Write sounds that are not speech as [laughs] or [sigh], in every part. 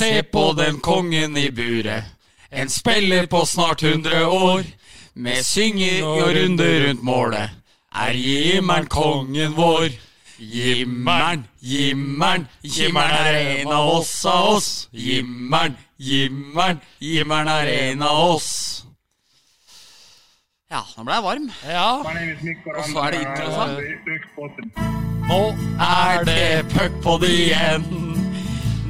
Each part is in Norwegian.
Se på den kongen i buret. En spiller på snart 100 år. Med synging og runder rundt målet. Er Jimmeren kongen vår? Jimmeren, Jimmeren, Jimmeren er en av oss av oss. Jimmeren, Jimmeren, Jimmeren er en av oss. Ja, nå ble jeg varm. Ja, Og så er det interessant. nå er det puckpod igjen.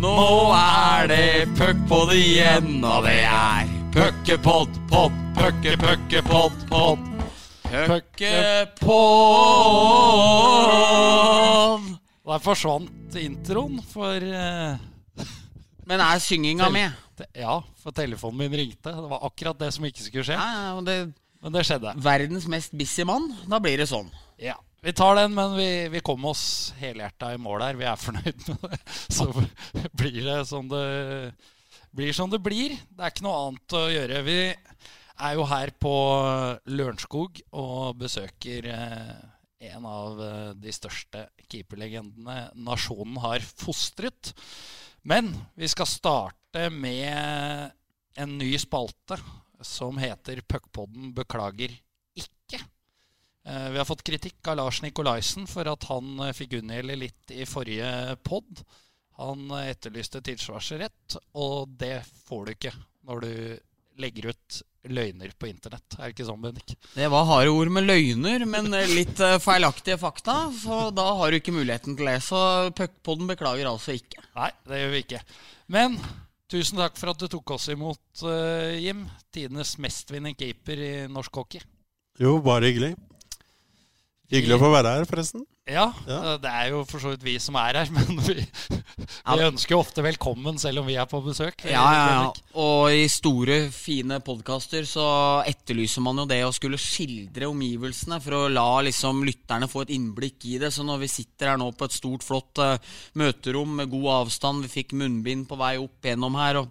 Nå er det puckpod igjen, og det er puckepod, pod, pucke, puckepod, pod. Puckepod. Der forsvant introen for uh, [laughs] Men er synginga med? Ja, for telefonen min ringte. Det var akkurat det som ikke skulle skje. Ja, ja, det, Men det skjedde. verdens mest busy mann. Da blir det sånn. Ja, Vi tar den, men vi, vi kom oss helhjerta i mål her. Vi er fornøyd med det. [laughs] Så blir det som det blir. Som det blir. Det er ikke noe annet å gjøre. Vi er jo her på Lørenskog og besøker eh, en av eh, de største keeperlegendene nasjonen har fostret. Men vi skal starte med en ny spalte som heter Puckpodden beklager Vi har fått kritikk av Lars Nikolaisen for at han eh, fikk unngjelde litt i forrige pod. Han eh, etterlyste tilsvarsrett, og det får du ikke når du legger ut løgner på internett. Er det ikke sånn, Bendik? Det var harde ord med løgner, men eh, litt eh, feilaktige fakta. Så da har du ikke muligheten til det. Så puckpoden beklager altså ikke. Nei, det gjør vi ikke. Men tusen takk for at du tok oss imot, eh, Jim. Tidenes mestvinnende keeper i norsk hockey. Jo, bare hyggelig. Hyggelig å få være her, forresten. Ja, Ja. eh, det er jo for så vidt vi som er her, [laughs] men vi, vi ønsker jo ofte velkommen selv om vi er på besøk. Ja, ja, ja. Og i store, fine podkaster så etterlyser man jo det å skulle skildre omgivelsene for å la liksom lytterne få et innblikk i det. Så når vi sitter her nå på et stort, flott uh, møterom med god avstand, vi fikk munnbind på vei opp gjennom her, og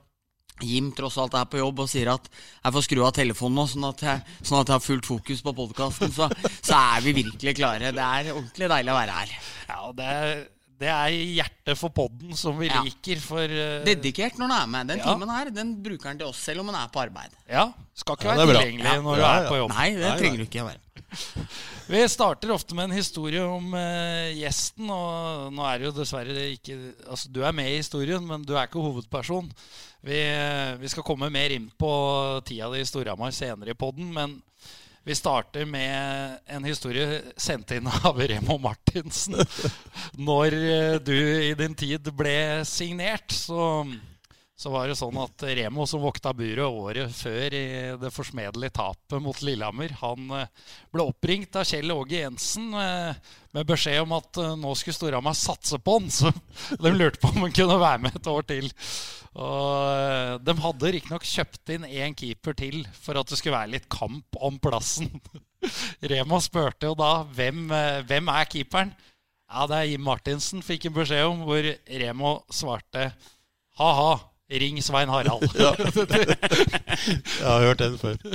Jim tross alt er på jobb og sier at jeg får skru av telefonen nå, sånn at jeg, sånn at jeg har fullt fokus på podkasten, så, så er vi virkelig klare. Det er ordentlig deilig å være her. Ja, og det er, det er hjertet for podden som vi Ja. liker. For uh, Dedikert når du er med. Den Ja. timen her den bruker han til oss selv om han er på arbeid. ja, skal ikke Ja, være tilgjengelig Ja, når du ja, er på jobb. Nei, det Nei, trenger nei. du ikke å være. Vi starter ofte med en historie om eh, gjesten, og nå er det jo dessverre ikke Altså, du er med i historien, men du er ikke hovedperson. Vi, eh, vi skal komme mer inn på tida di i Storhamar senere i podden, men vi starter med en historie sendt inn av Remo Martinsen. [laughs] Når eh, du i din tid ble signert, så så var det sånn at Remo, som vokta buret året før i det forsmedelige tapet mot Lillehammer, han eh, ble oppringt av Kjell Åge Jensen eh, med beskjed om at eh, nå skulle Storhamar satse på han. [laughs] Så de lurte på om han kunne være med et år til. Og De hadde riktignok kjøpt inn én keeper til for at det skulle være litt kamp om plassen. [laughs] Remo spurte jo da hvem, hvem er keeperen. Ja, det er Jim Martinsen, fikk en beskjed om, hvor Remo svarte ha-ha. Ring Svein Harald. [laughs] Jeg har hørt den før. [laughs]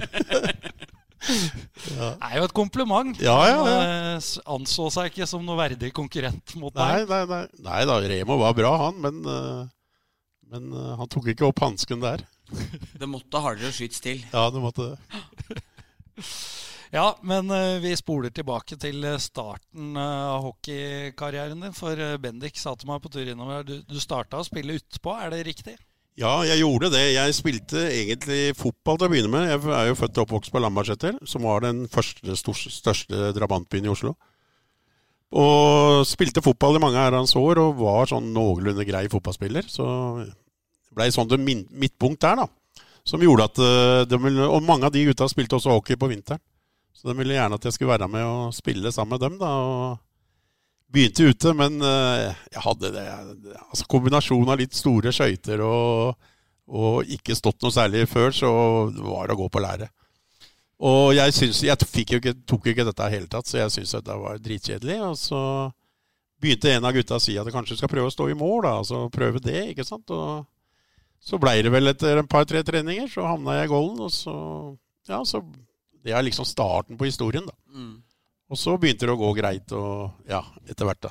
Det er jo et kompliment. Ja, ja, ja. Han eh, anså seg ikke som noe verdig konkurrent mot Nei, deg. nei, nei. nei da, Remo var bra, han, men, eh, men eh, han tok ikke opp hansken der. [laughs] Det måtte hardere skyts til. Ja, det måtte det. Ja, men vi spoler tilbake til starten av hockeykarrieren din. For Bendik sa til meg på tur innover her, du, du starta å spille utpå, er det riktig? Ja, jeg gjorde det. Jeg spilte egentlig fotball til å begynne med. Jeg er jo født og oppvokst på Lambertseter, som var den første, største drabantbyen i Oslo. Og spilte fotball i mange herrens år og var sånn noenlunde grei fotballspiller. Så det ble sånn det midtpunkt der, da. Som gjorde at eh, de Og mange av de gutta spilte også hockey på vinteren. Så de ville gjerne at jeg skulle være med og spille sammen med dem, da. og Begynte ute, men eh, jeg hadde det altså Kombinasjonen av litt store skøyter og, og ikke stått noe særlig før, så var det å gå på lære. Og jeg, synes, jeg jo ikke, tok jo ikke dette i hele tatt, så jeg syntes det var dritkjedelig. Og så begynte en av gutta å si at jeg kanskje skal prøve å stå i mål, da. Altså prøve det, ikke sant. Og så blei det vel etter en par-tre treninger, så havna jeg i golden, og så Ja, så Det er liksom starten på historien, da. Mm. Og så begynte det å gå greit, og ja, etter hvert, da.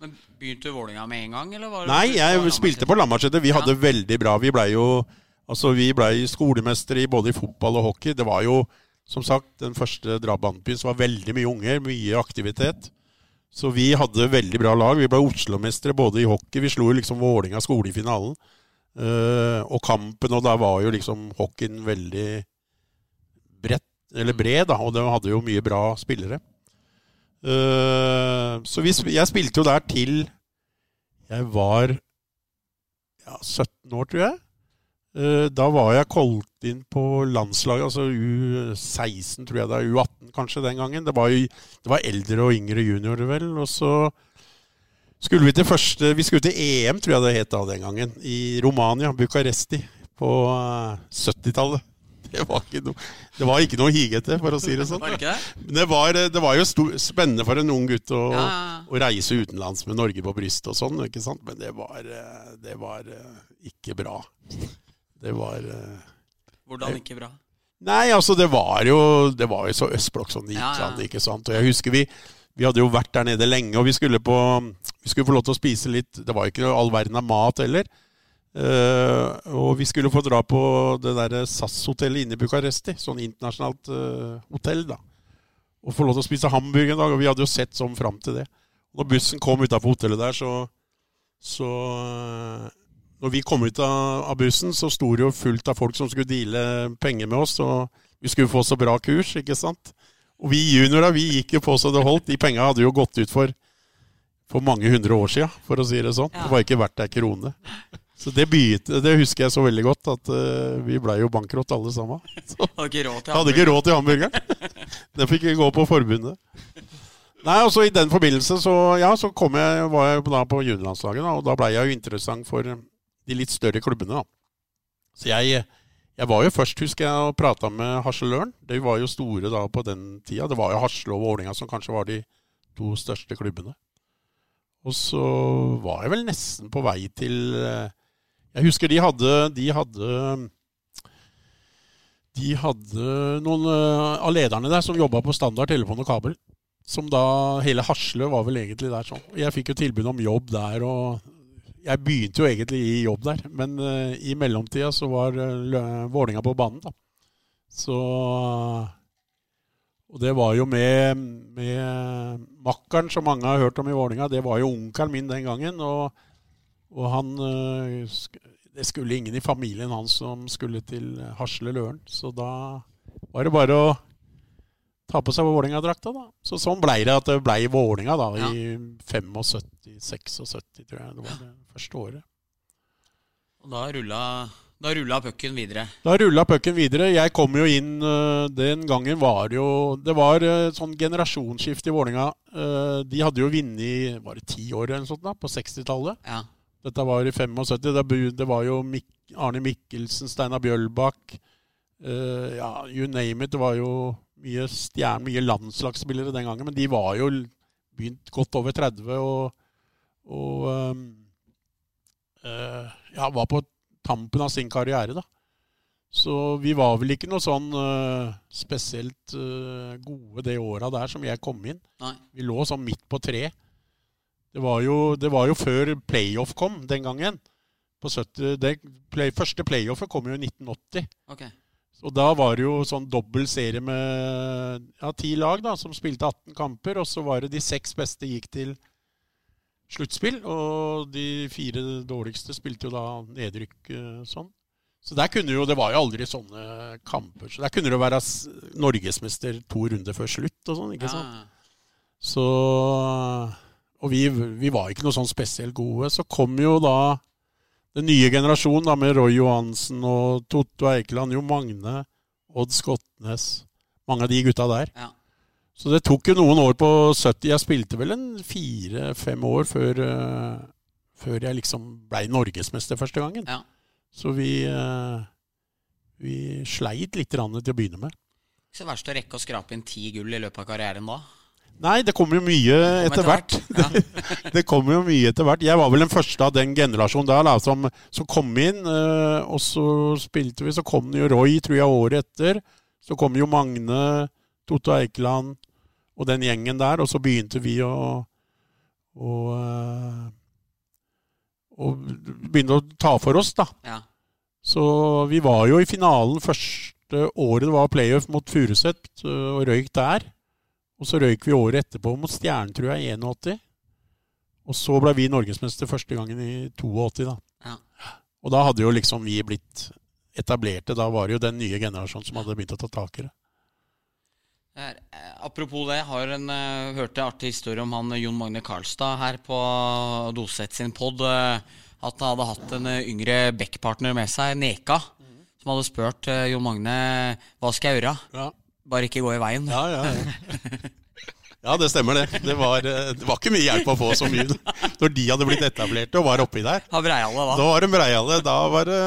Men Begynte Vålinga med en gang? Eller var det Nei, jeg spilte på Lambertseter. Vi Ja. hadde veldig bra. Vi blei jo altså vi ble skolemestere i både i fotball og hockey. Det var jo, som sagt, den første drabantbyen som var veldig mye unger, mye aktivitet. Så vi hadde veldig bra lag. Vi ble Oslo-mestere både i hockey. Vi slo jo liksom Vålinga skole i finalen. Uh, og kampen, og da var jo liksom hockeyen veldig bredt, eller bred, da, og de hadde jo mye bra spillere. Eh, så vi, jeg spilte jo der til jeg var ja, 17 år, tror jeg. Eh, Da var jeg kalt inn på landslaget, altså U16, tror jeg det er. U18 kanskje den gangen. Det var, jo, det var eldre og yngre juniorer, vel. Og så skulle vi til første Vi skulle til EM, tror jeg det het da den gangen. I Romania, Bucuresti, på eh, 70-tallet. Det var ikke noe, det var ikke noe å hige etter, for å si det sånn. Var det det? Var, det var jo stor, spennende for en ung gutt å, ja. å reise utenlands med Norge på brystet og sånn, ikke sant? Men det var, eh, det var eh, ikke bra. Det var eh, Hvordan ikke bra? Nei, altså det var jo, det var jo så østblokk som det gikk Ja, ja. an, ikke sant. Og jeg husker vi, vi hadde jo vært der nede lenge, og vi skulle, på, vi skulle få lov til å spise litt Det var jo ikke all verden av mat heller. Eh, og vi skulle få dra på det der SAS-hotellet inne i Bucuresti. Sånn internasjonalt uh, hotell, da. Og få lov til å spise hamburger en dag. Og vi hadde jo sett sånn fram til det. Når bussen kom utafor hotellet der, så, så uh, Når vi kom ut av, av bussen, så sto det jo fullt av folk som skulle deale penger med oss. Og vi skulle få så bra kurs, ikke sant. Og vi juniora, vi gikk jo på så det holdt. De penga hadde jo gått ut for, for mange hundre år sia, for å si det sånn. Ja. Det var ikke verdt ei krone. Så det, begynte, det husker jeg så veldig godt, at uh, vi blei jo bankrott alle sammen. [laughs] Så Hadde ikke råd til hamburgeren. råd til hamburgeren. Den fikk gå på forbundet. Nei, og så I den forbindelse så, ja, så kom jeg, var jeg da på juniorlandslaget, og da blei jeg jo interessant for de litt større klubbene. da. Så jeg, jeg var jo først, husker jeg, og prata med Harseløren. De var jo store da på den tida. Det var jo Hasle og Vålerenga som kanskje var de to største klubbene. Og så var jeg vel nesten på vei til eh, Jeg husker de hadde, de hadde de hadde noen eh, av lederne der som jobba på standard telefon og kabel. Som da Hele Hasle var vel egentlig der sånn. Jeg fikk jo tilbud om jobb der, og jeg begynte jo egentlig i jobb der. Men uh, i mellomtida så var uh, Vålinga på banen, da. Så Og det var jo med, med makkeren som mange har hørt om i Vålinga. Det var jo onkelen min den gangen. Og, og han eh, Det skulle ingen i familien hans som skulle til Hasle Løren. Så da var det bare å ta på seg Vålerenga-drakta, da. Så sånn blei det at det blei Vålerenga da, Ja. i 75-76, tror jeg. Det var det første året. Og da rulla, da rulla pucken videre. Da rulla pucken videre. Jeg kom jo inn øh, Den gangen var det jo Det var sånn generasjonsskifte i Vålerenga. De hadde jo vunnet Var det ti år eller noe sånt da, på 60-tallet? Ja. Dette var i 75. Det, det var jo Mik Arne Mikkelsen, Steinar Bjølbakk uh, Ja, you name it. Det var jo mye stjerne, mye landslagsspillere den gangen. Men de var jo begynt godt over 30 og, og um, uh, ja, var på tampen av sin karriere, da. Så vi var vel ikke noe sånn uh, spesielt uh, gode det åra der som jeg kom inn. Nei. Vi lå sånn midt på tre. Det var jo, det var jo før playoff kom den gangen. På 70, det play, første playoffet kom jo i 1980. Okay. Og da var det jo sånn dobbel serie med ja, ti lag da, som spilte 18 kamper. Og så var det de seks beste gikk til sluttspill. Og de fire dårligste spilte jo da nedrykk eh, sånn. Så der kunne jo, Det var jo aldri sånne kamper. Så der kunne det være norgesmester to runder før slutt og sånn. ikke sant? Ja. Så Og vi, vi var ikke noe sånn spesielt gode. Så kom jo da den nye generasjonen da, med Roy Johansen og Totto Eikeland, Jo Magne, Odd Skotnes Mange av de gutta der. Ja. Så det tok jo noen år på 70. Jeg spilte vel en fire-fem år før, uh, før jeg liksom blei norgesmester første gangen. Ja. Så vi, uh, vi sleit litt til å begynne med. Ikke så verst å rekke å skrape inn ti gull i løpet av karrieren da. Nei, det kommer jo mye etter hvert. [laughs] Ja. Det kommer jo mye etter hvert. Jeg var vel den første av den generasjonen der da, som, som kom inn. eh, og så spilte vi. Så kom det jo Roy, tror jeg, året etter. Så kom jo Magne, Totto Eikeland og den gjengen der. Og så begynte vi å, å, å begynne å ta for oss, da. Ja. Så vi var jo i finalen første året det var playoff mot Furuset, øh, og røyk der. Og så røyk vi året etterpå mot Stjernen, tror jeg, i 81. Og så ble vi norgesmester første gangen i 82, da. Ja. Og da hadde jo liksom vi blitt etablerte. Da var det jo den nye generasjonen som hadde begynt å ta tak i det. Her, eh, apropos det, jeg har en, uh, hørte en artig historie om han eh, Jon Magne Karlstad her på Doset sin pod. Uh, at han hadde hatt en uh, yngre backpartner med seg, Neka, som hadde spurt Jon Magne hva skal jeg gjøre. Ja, Bare ikke gå i veien. ja, ja. ja. Ja, det stemmer det. Det var, det var ikke mye hjelp å få så mye når de hadde blitt etablerte og var oppi der. Da breiale, da. Da var de breiale. Da var det,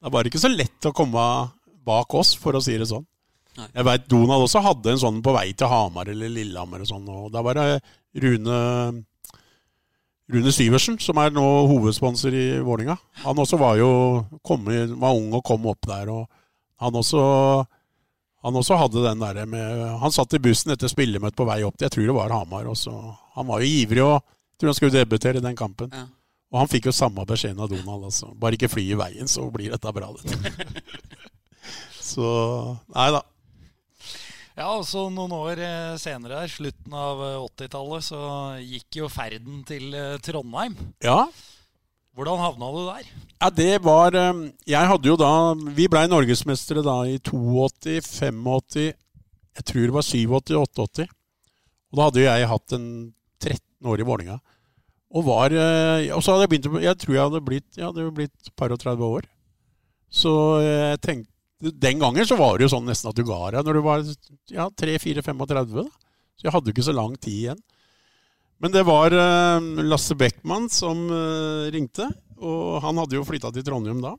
da var det ikke så lett å komme bak oss, for å si det sånn. Nei. Jeg veit Donald også hadde en sånn på vei til Hamar eller Lillehammer. og sånn, og Da var det Rune Rune Syversen, som er nå hovedsponsor i Vålinga. Han også var jo kom, var ung og kom opp der. og Han også, han også hadde den derre med Han satt i bussen etter spillemøte på vei opp til Jeg tror det var Hamar. Også. Han var jo ivrig og jeg tror han skulle debutere i den kampen. Ja. Og han fikk jo samme beskjeden av Donald. altså. Bare ikke fly i veien, så blir dette bra. Dette. [laughs] så Nei da. Ja, altså noen år eh, senere, her, slutten av eh, 80-tallet, så gikk jo ferden til eh, Trondheim. Ja, Hvordan havna du der? Ja, det var eh, Jeg hadde jo da Vi blei norgesmestere da i 82, 85 Jeg tror det var 87, 88. Og da hadde jeg hatt en 13 år i Vålerenga. Og var eh, Og så hadde jeg begynt Jeg tror jeg hadde blitt Jeg hadde blitt par og 30 år. Så jeg tenkte Den gangen så var det jo sånn nesten at du ga deg når du var ja, 3-4-35. da. Så jeg hadde jo ikke så lang tid igjen. Men det var eh, Lasse Beckmann som eh, ringte, og han hadde jo flytta til Trondheim da.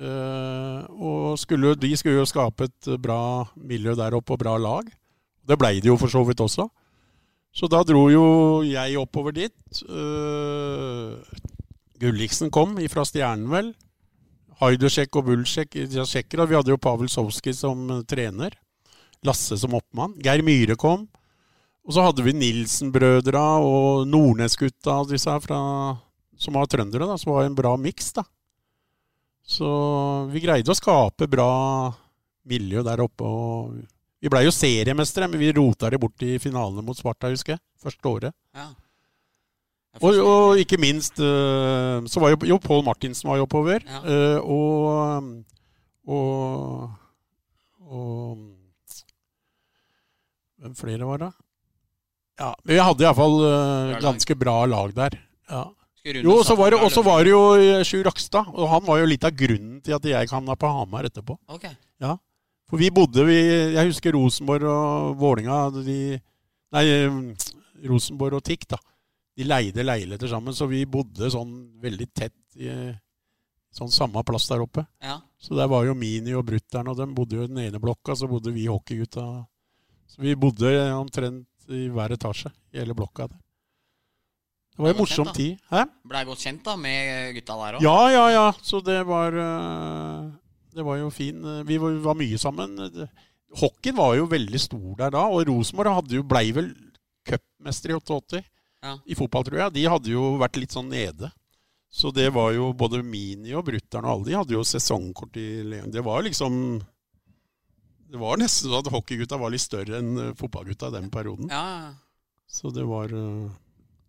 Eh, og skulle, de skulle jo skape et bra miljø der oppe og bra lag. Det blei det jo for så vidt også. Så da dro jo jeg oppover dit. Gulliksen kom ifra Stjernen, vel. Haidusjek og Bulsjek Vi hadde jo Pavel Sovskij som trener. Lasse som oppmann. Geir Myhre kom. Og så hadde vi Nilsen-brødra og Nordnes-gutta disse her fra, som var trøndere, da, som var en bra miks. da. Så vi greide å skape bra miljø der oppe. og Vi blei jo seriemestere, men vi rota det bort i finalene mot Sparta, husker jeg. Første året. Ja. Og, og ikke minst øh, så var jo, jo Pål Martinsen var jo oppover. Ja. øh, og, og Og Hvem flere var det? Ja, men Vi hadde iallfall uh, ganske bra lag der. Ja. Jo, så var det, og så løpe? var det jo eh, Sjur Rakstad. Og han var jo litt av grunnen til at jeg havna på Hamar etterpå. Ok. For vi bodde vi, Jeg husker Rosenborg og Vålinga de, Nei, eh, Rosenborg og TIK, da. De leide leiligheter sammen, så vi bodde sånn veldig tett i sånn samme plass der oppe. Ja. Så der var jo Mini og Brutter'n, og dem bodde jo i den ene blokka, så bodde vi hockeygutta. Så vi bodde omtrent i hver etasje i hele blokka der. Det var en morsom kjent, tid. Hæ? Blei godt kjent da med gutta der òg. Ja, ja, ja. Så det var øh, Det var jo fin Vi var, var mye sammen. Hockeyen var jo veldig stor der da, og Rosenborg blei vel cupmester i 88 Ja. i fotball, tror jeg. De hadde jo vært litt sånn nede. Så det var jo både Mini og Brutter'n og alle de hadde jo sesongkort i Leon. Det var jo liksom Det var nesten sånn at hockeygutta var litt større enn øh, fotballgutta i den perioden. Ja, ja. Så det var uh,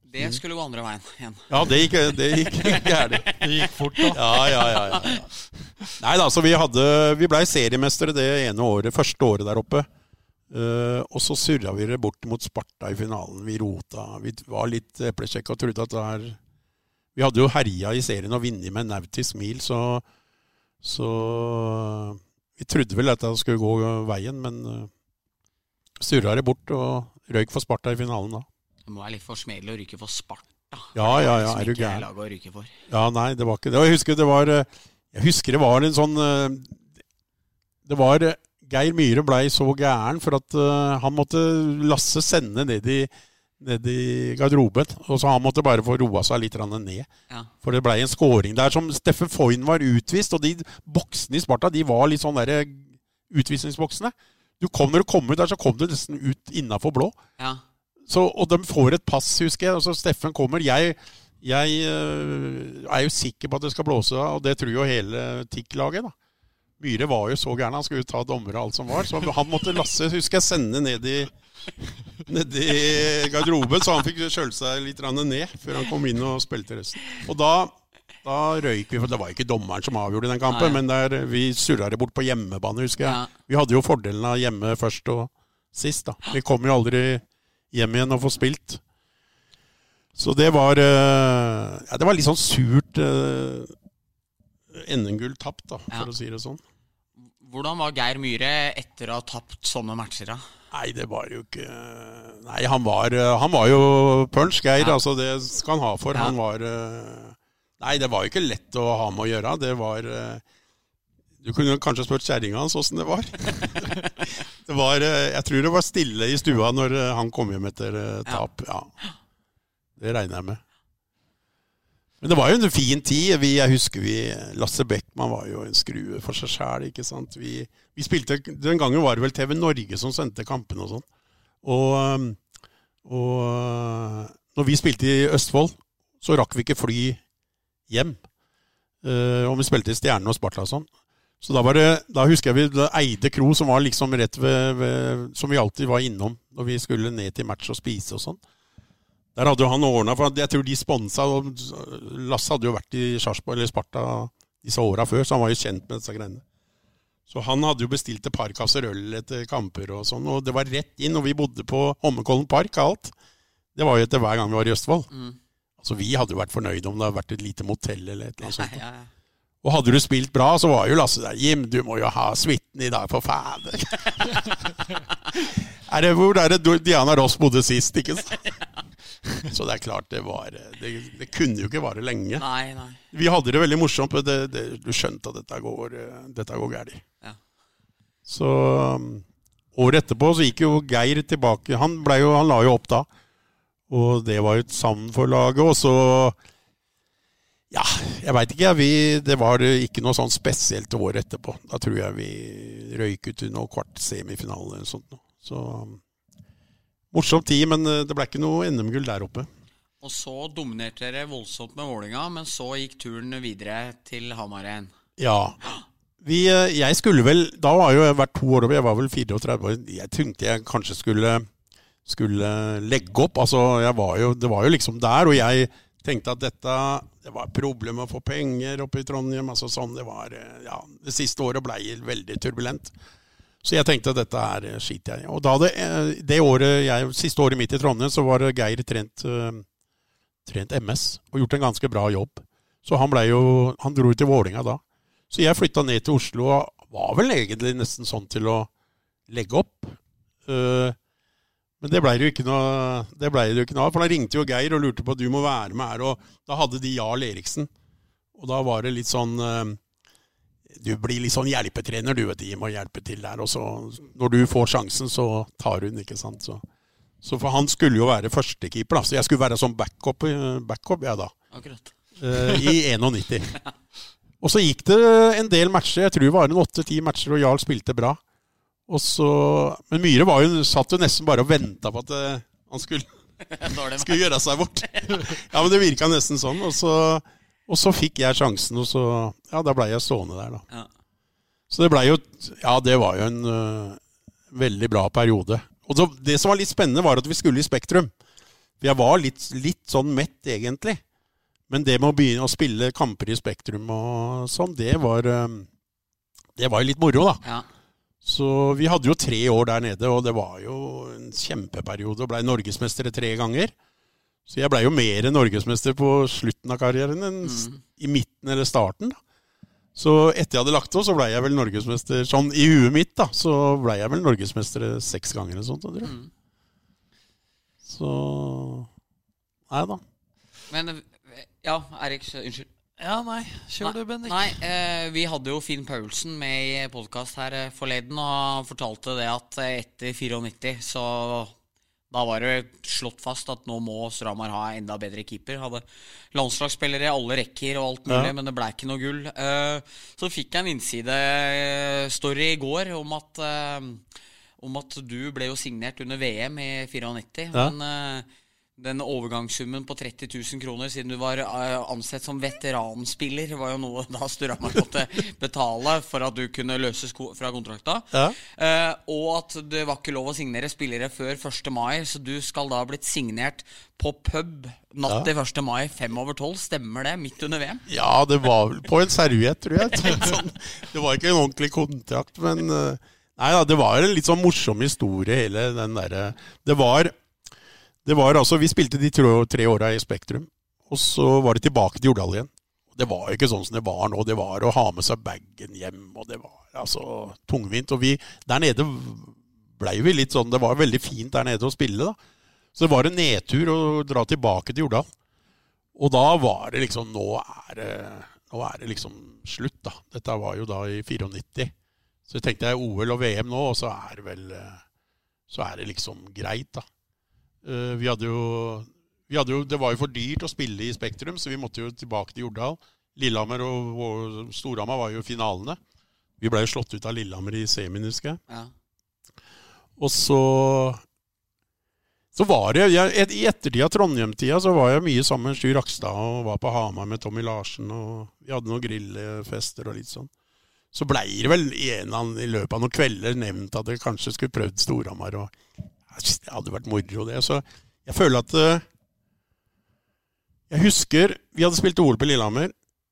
Det skulle gå andre veien igjen. Ja, det gikk, det gikk [laughs] gærent. Det gikk fort, da. Ja, ja, ja. ja, ja. Nei da, så vi hadde Vi blei seriemestere det ene året, første året der oppe. Uh, og så surra vi det bort mot Sparta i finalen. Vi rota. Vi var litt eplekjekke og trodde at det her Vi hadde jo herja i serien og vunnet med nautisk mil, så Så vi trodde vel at det skulle gå veien, men uh, surra det bort og røyk for Sparta i finalen da. Det må være litt forsmedelig å ryke for Sparta. Ja, ja, ja, er du gæren. Ja, nei, det var ikke det. Jeg husker det var eh, Jeg husker det var en sånn eh, Det var eh, Geir Myhre blei så gæren for at eh, han måtte Lasse sende ned i, ned i garderoben. Og så han måtte bare få roa seg litt ned. Ja. For det blei en scoring der som Steffen Foyn var utvist. Og de boksene i Sparta de var litt sånn derre utvisningsboksene. Du kom, når du kom ut der, så kom du nesten ut innafor blå. Ja. så, og de får et pass, husker jeg. Og så Steffen kommer. Jeg, jeg øh, er jo sikker på at det skal blåse av, og det tror jo hele TIK-laget. da. Myhre var jo så gæren. Han skulle ta dommere og alt som var. Så han måtte Lasse husker jeg, sende ned i, ned i garderoben, så han fikk kjølt seg litt ned før han kom inn og spilte resten. Og da, da røyk vi, for det var ikke dommeren som avgjorde den kampen, Nei. men der, vi surra det bort på hjemmebane, husker jeg. Ja. Vi hadde jo fordelen av hjemme først og sist, da. Vi kom jo aldri hjem igjen og få spilt. Så det var eh, Ja, det var litt sånn surt uh, NM-gull tapt, da, for Ja. å si det sånn. Hvordan var Geir Myhre etter å ha tapt sånne matcher? da? Nei, det var jo ikke Nei, han var, eh, han var jo punch, Geir. Ja. Altså, det skal han ha for. Ja. Han var eh, Nei, det var jo ikke lett å ha med å gjøre. Det var eh, Du kunne kanskje spurt kjerringa hans åssen det var. [laughs] det var Jeg tror det var stille i stua når han kom hjem etter tap. Ja. Det regner jeg med. Men det var jo en fin tid. Vi, jeg husker vi Lasse Beckmann var jo en skrue for seg sjæl. Vi, vi spilte Den gangen var det vel TV Norge som sendte kampene og sånn. Og, um, og uh, når vi spilte i Østfold, så rakk vi ikke fly hjem. Uh, og vi spilte i Stjernen og Sparta og sånn. Så da var det, da husker jeg vi Eide kro, som var liksom rett ved, ved Som vi alltid var innom når vi skulle ned til match og spise og sånn. Der hadde jo han ordna, for jeg tror de sponsa Lasse hadde jo vært i Sarpsborg eller Sparta disse åra før, så han var jo kjent med disse greiene. Så han hadde jo bestilt et par kasser øl etter kamper og sånn, og det var rett inn. Og vi bodde på Holmenkollen park, og alt. Det var jo etter hver gang vi var i Østfold. Mm. Altså Vi hadde jo vært fornøyde om det hadde vært et lite motell eller et eller annet sånt. Ja, ja. Og hadde du spilt bra, så var jo Lasse der. Jim, du må jo ha suiten i dag, for fader. [laughs] er det hvor er det Diana Ross bodde sist, ikke sant? [laughs] [laughs] Så det er klart, det var Det, det kunne jo ikke vare lenge. Nei, nei. Vi hadde det veldig morsomt, men det, det, du skjønte at dette går, dette går galt. Ja. Så um, året etterpå så gikk jo Geir tilbake. Han, jo, han la jo opp da. Og det var jo et savn for laget. Og så Ja, jeg veit ikke. Vi, det var ikke noe sånn spesielt året etterpå. Da tror jeg vi røyk ut i noe kvart semifinale eller noe sånt. Så um, morsom tid, men eh, det ble ikke noe NM-gull der oppe. Og så dominerte dere voldsomt med Vålinga, men så gikk turen videre til Hamar igjen. Ja. Vi, eh, jeg skulle vel Da var jo jeg vært to år over, jeg var vel 34 år. Jeg tenkte jeg kanskje skulle, skulle legge opp. Altså, jeg var jo, det var jo liksom der, og jeg tenkte at dette Det var problem å få penger oppe i Trondheim. altså sånn Det var, eh, ja, det siste året ble veldig turbulent. Så jeg tenkte at dette er skit, skiter jeg. Og da det, eh, det året jeg, siste året mitt i Trondheim, så var Geir trent, eh, trent MS og gjort en ganske bra jobb. Så han, ble jo, han dro til Vålinga da. Så jeg flytta ned til Oslo og var vel egentlig nesten sånn til å legge opp. Eh, men det blei det det ble det jo ikke noe av. For da ringte jo Geir og lurte på at du må være med her. Og da hadde de Jarl Eriksen. Og da var det litt sånn eh, Du blir litt sånn hjelpetrener, du vet. Jim, må hjelpe til der. Og så når du får sjansen, så tar hun, ikke sant. Så, så for han skulle jo være førstekeeper, da. Så jeg skulle være sånn backup, backup ja da. Akkurat. Uh, I [laughs] 91. Og så gikk det en del matcher. Jeg tror det var en åtte-ti matcher, og Jarl spilte bra. Og så, men Myhre var jo, satt jo nesten bare og venta på at uh, han skulle, [laughs] skulle gjøre seg bort. [laughs] Ja, men det virka nesten sånn. Og så, og så fikk jeg sjansen, og så Ja, da blei jeg stående der, da. Ja. Så det blei jo Ja, det var jo en uh, veldig bra periode. Og så, det som var litt spennende, var at vi skulle i Spektrum. For jeg var litt, litt sånn mett, egentlig. Men det med å begynne å spille kamper i Spektrum og sånn, det var um, Det var jo litt moro, da. Ja. Så vi hadde jo tre år der nede, og det var jo en kjempeperiode. Og blei norgesmestere tre ganger. Så jeg blei jo mer norgesmester på slutten av karrieren enn Mm. i midten eller starten. da. Så etter jeg hadde lagt opp, så blei jeg vel norgesmester sånn i huet mitt, da. Så blei jeg vel norgesmester seks ganger eller sånt. tror jeg. Mm. Så Nei da. Men Ja, Erik, unnskyld. Ja, nei. Kjør du, Bendik. Nei, eh, vi hadde jo Finn Paulsen med i podkast her eh, forleden, og han fortalte det at eh, etter 94 så da var det slått fast at nå må Stramar ha enda bedre keeper. Hadde landslagsspillere i alle rekker og alt mulig, Ja. men det ble ikke noe gull. Eh, så fikk jeg en innsidestory i går om at eh, om at du ble jo signert under VM i 94. Ja. Men eh, den overgangssummen på 30 000 kroner, siden du var eh, ansett som veteranspiller, var jo noe da Sturhamar måtte betale for at du kunne løses fra kontrakta. Ja. Eh, og at det var ikke lov å signere spillere før 1. mai, så du skal da ha blitt signert på pub natt til 1. mai fem over tolv. Stemmer det? Midt under VM? Ja, det var vel på en serviett, tror jeg. [laughs] Sånn, det var ikke en ordentlig kontrakt, men eh, Nei da, det var en litt sånn morsom historie, hele den derre Det var Det var altså Vi spilte de tre, åra i Spektrum, og så var det tilbake til Jordal igjen. Det var jo ikke sånn som det var nå. Det var å ha med seg bagen hjem, og det var altså tungvint. Og vi der nede blei vi litt sånn Det var veldig fint der nede å spille, da. Så det var en nedtur å dra tilbake til Jordal. Og da var det liksom Nå er det, nå er det liksom slutt, da. Dette var jo da i 94. Så jeg tenkte jeg OL og VM nå, og så er det vel Så er det liksom greit, da. Eh, Vi hadde jo vi hadde jo, Det var jo for dyrt å spille i Spektrum, så vi måtte jo tilbake til Jordal. Lillehammer og, Storhamar var jo finalene. Vi ble jo slått ut av Lillehammer i semien, husker jeg. Ja. Og så så var det, jeg, I ettertid av Trondheim-tida så var jeg mye sammen med Sjur Rakstad og var på Hamar med Tommy Larsen. og Vi hadde noen grillfester og litt sånn. Så blei det vel en i løpet av noen kvelder nevnt at jeg kanskje skulle prøvd Storhamar. og Det hadde vært moro, det. Så jeg føler at eh, Jeg husker vi hadde spilt OL på Lillehammer.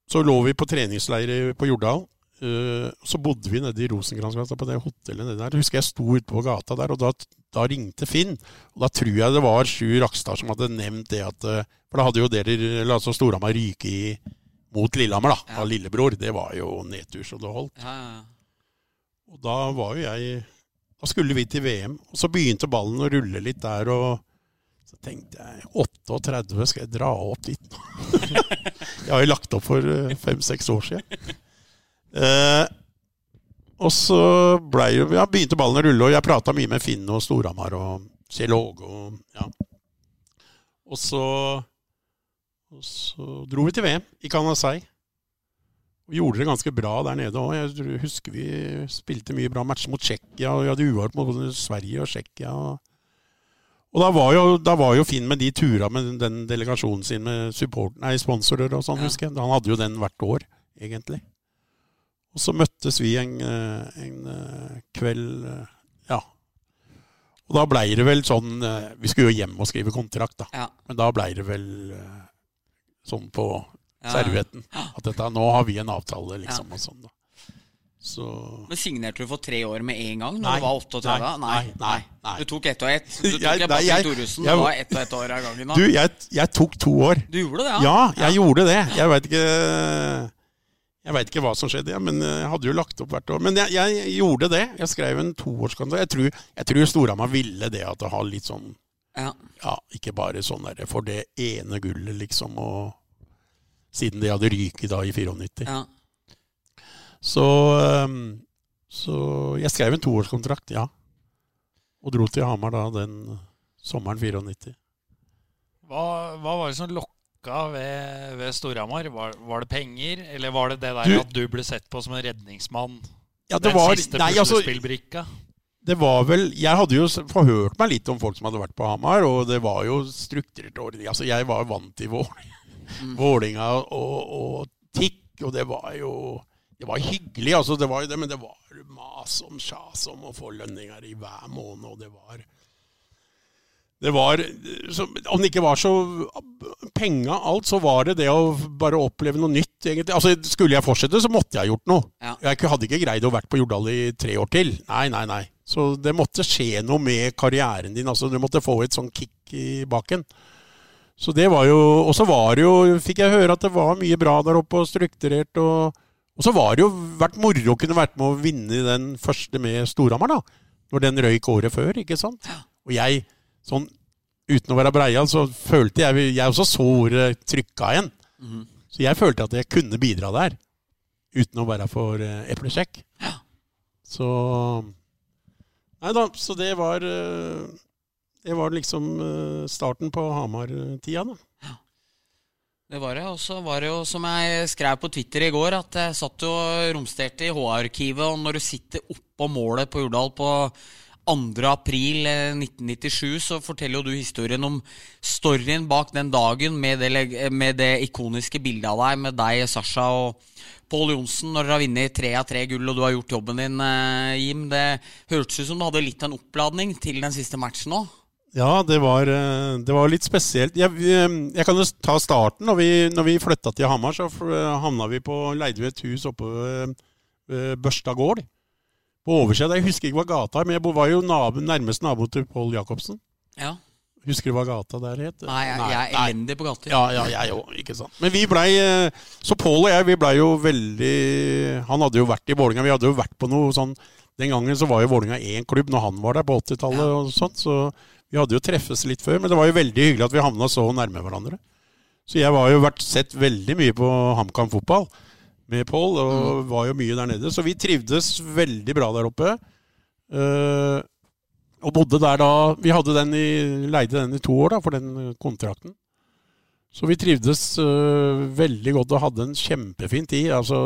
Så lå vi på treningsleir på Jordal. Eh, så bodde vi nede i Rosenkransgata på det hotellet nede der. Husker jeg sto ute på gata der, og da, da ringte Finn. Og da tror jeg det var Sjur Rakstad som hadde nevnt det at eh, For da hadde jo dere, altså Storhamar ryke i mot Lillehammer, da. Ja. Av lillebror. Det var jo nedtur så det holdt. Ja. Og da var jo jeg Da skulle vi til VM, og så begynte ballen å rulle litt der, og så tenkte jeg 38, skal jeg dra opp dit nå? [laughs] jeg har jo lagt opp for fem-seks år siden. Eh, og så jo, ja, begynte ballen å rulle, og jeg prata mye med Finn og Storhamar og Kjell Åge og ja. Og så, og så dro vi til VM i Canasei. Og gjorde det ganske bra der nede òg. Jeg husker vi spilte mye bra matcher mot Tsjekkia, og vi hadde uavgjort mot Sverige og Tsjekkia. Og, da, var jo, da var jo Finn med de turene med den delegasjonen sin med support, nei, sponsorer og sånn, Ja. husker jeg. Han hadde jo den hvert år, egentlig. Og så møttes vi en, eh, en eh, kveld eh, Ja. Og da blei det vel sånn Vi skulle jo hjem og skrive kontrakt, da. Ja. Men da blei det vel sånn på. Servietten. At dette, nå har vi en avtale, liksom, og sånn, da. Så Men signerte du for tre år med en gang? Når Nei. du var 38? Nei, nei, nei, nei. Du tok ett og ett? Du tok Jeg- nei, jeg- Thoresen. jeg- var ett og ett år av gangen? da Du, jeg, jeg tok to år. Du gjorde det, ja? Ja, jeg gjorde det. Jeg veit ikke Jeg vet ikke hva som skjedde, ja, men jeg hadde jo lagt opp hvert år. Men jeg, jeg gjorde det. Jeg skrev en toårskontrakt. Jeg tror, jeg tror Storhamar ville det at det har litt sånn Ja. Ja, ikke bare sånn der for det ene gullet, liksom, og Siden de hadde ryket da i 94. ja. Så, ehm, så jeg skrev en toårskontrakt, ja. Og dro til Hamar da den sommeren 94. Hva, hva var det som lokka ved, ved Storhamar? Var, var det penger, eller var det det der Du- at du ble sett på som en redningsmann? Ja, det Den var siste puslespillbrikka? altså, det var vel Jeg hadde jo forhørt meg litt om folk som hadde vært på Hamar, og det var jo strukturert ordning. Altså, jeg var vant til Vål- Mm. Vålinga og, og Tikk, og det var jo det var hyggelig, altså, det var jo det, men det var mas om sjas om å få lønninger i hver måned, og det var det var, så, Om det ikke var så penga alt, så var det det å bare oppleve noe nytt, egentlig. Altså, Skulle jeg fortsette, så måtte jeg ha gjort noe. Ja. Jeg hadde ikke greid å vært på Jordal i tre år til. Nei, nei, nei. Så det måtte skje noe med karrieren din. altså Du måtte få et sånn kick i baken. Så det var jo Og så var det jo Fikk jeg høre at det var mye bra der oppe, og strukturert. Og, og så var det jo vært moro å kunne vært med å vinne den første med Storhamar, da. Når den røyk året før, ikke sant. Og jeg, sånn uten å være breial, så følte jeg Jeg også så ordet trykka igjen. Mm. Så jeg følte at jeg kunne bidra der. Uten å være for eplesjekk. eplekjekk. Så Nei da, så det var eh, Det var liksom eh, starten på Hamar-tida, da. Det var det. Og så var det jo, som jeg skrev på Twitter i går, at jeg satt og romsterte i H-arkivet, og når du sitter oppå målet på Urdal på 2. april eh, 1997 så forteller jo du historien om storyen bak den dagen med det, med det ikoniske bildet av deg med deg, Sasha og Pål Johnsen når dere har vunnet tre av tre gull og du har gjort jobben din, eh, Jim. Det hørtes ut som du hadde litt av en oppladning til den siste matchen òg. Ja, det var, eh, det var litt spesielt. Jeg, eh, jeg kan jo ta starten. Når vi, når vi flytta til Hamar, så f- havna vi på, leide vi et hus oppe ved Børstad gård. På oversida. Jeg husker ikke hva gata er, men jeg var jo nabo, nærmest nabo til Pål Jacobsen. Ja. Husker du hva gata der het? Nei, jeg, jeg er elendig på gater. Ja, ja, jeg òg, ikke sant. Men vi blei eh, Så Pål og jeg, vi blei jo veldig Han hadde jo vært i Vålinga. Vi hadde jo vært på noe sånn Den gangen så var jo Vålinga én klubb når han var der på 80-tallet og sånt. Så vi hadde jo treffes litt før. Men det var jo veldig hyggelig at vi havna så nærme hverandre. Så jeg var jo vært sett veldig mye på HamKam fotball med Pål, og var jo mye der nede. Så vi trivdes veldig bra der oppe. Uh, og bodde der da Vi hadde den i, leide den i to år, da, for den kontrakten. Så vi trivdes uh, veldig godt og hadde en kjempefin tid. Altså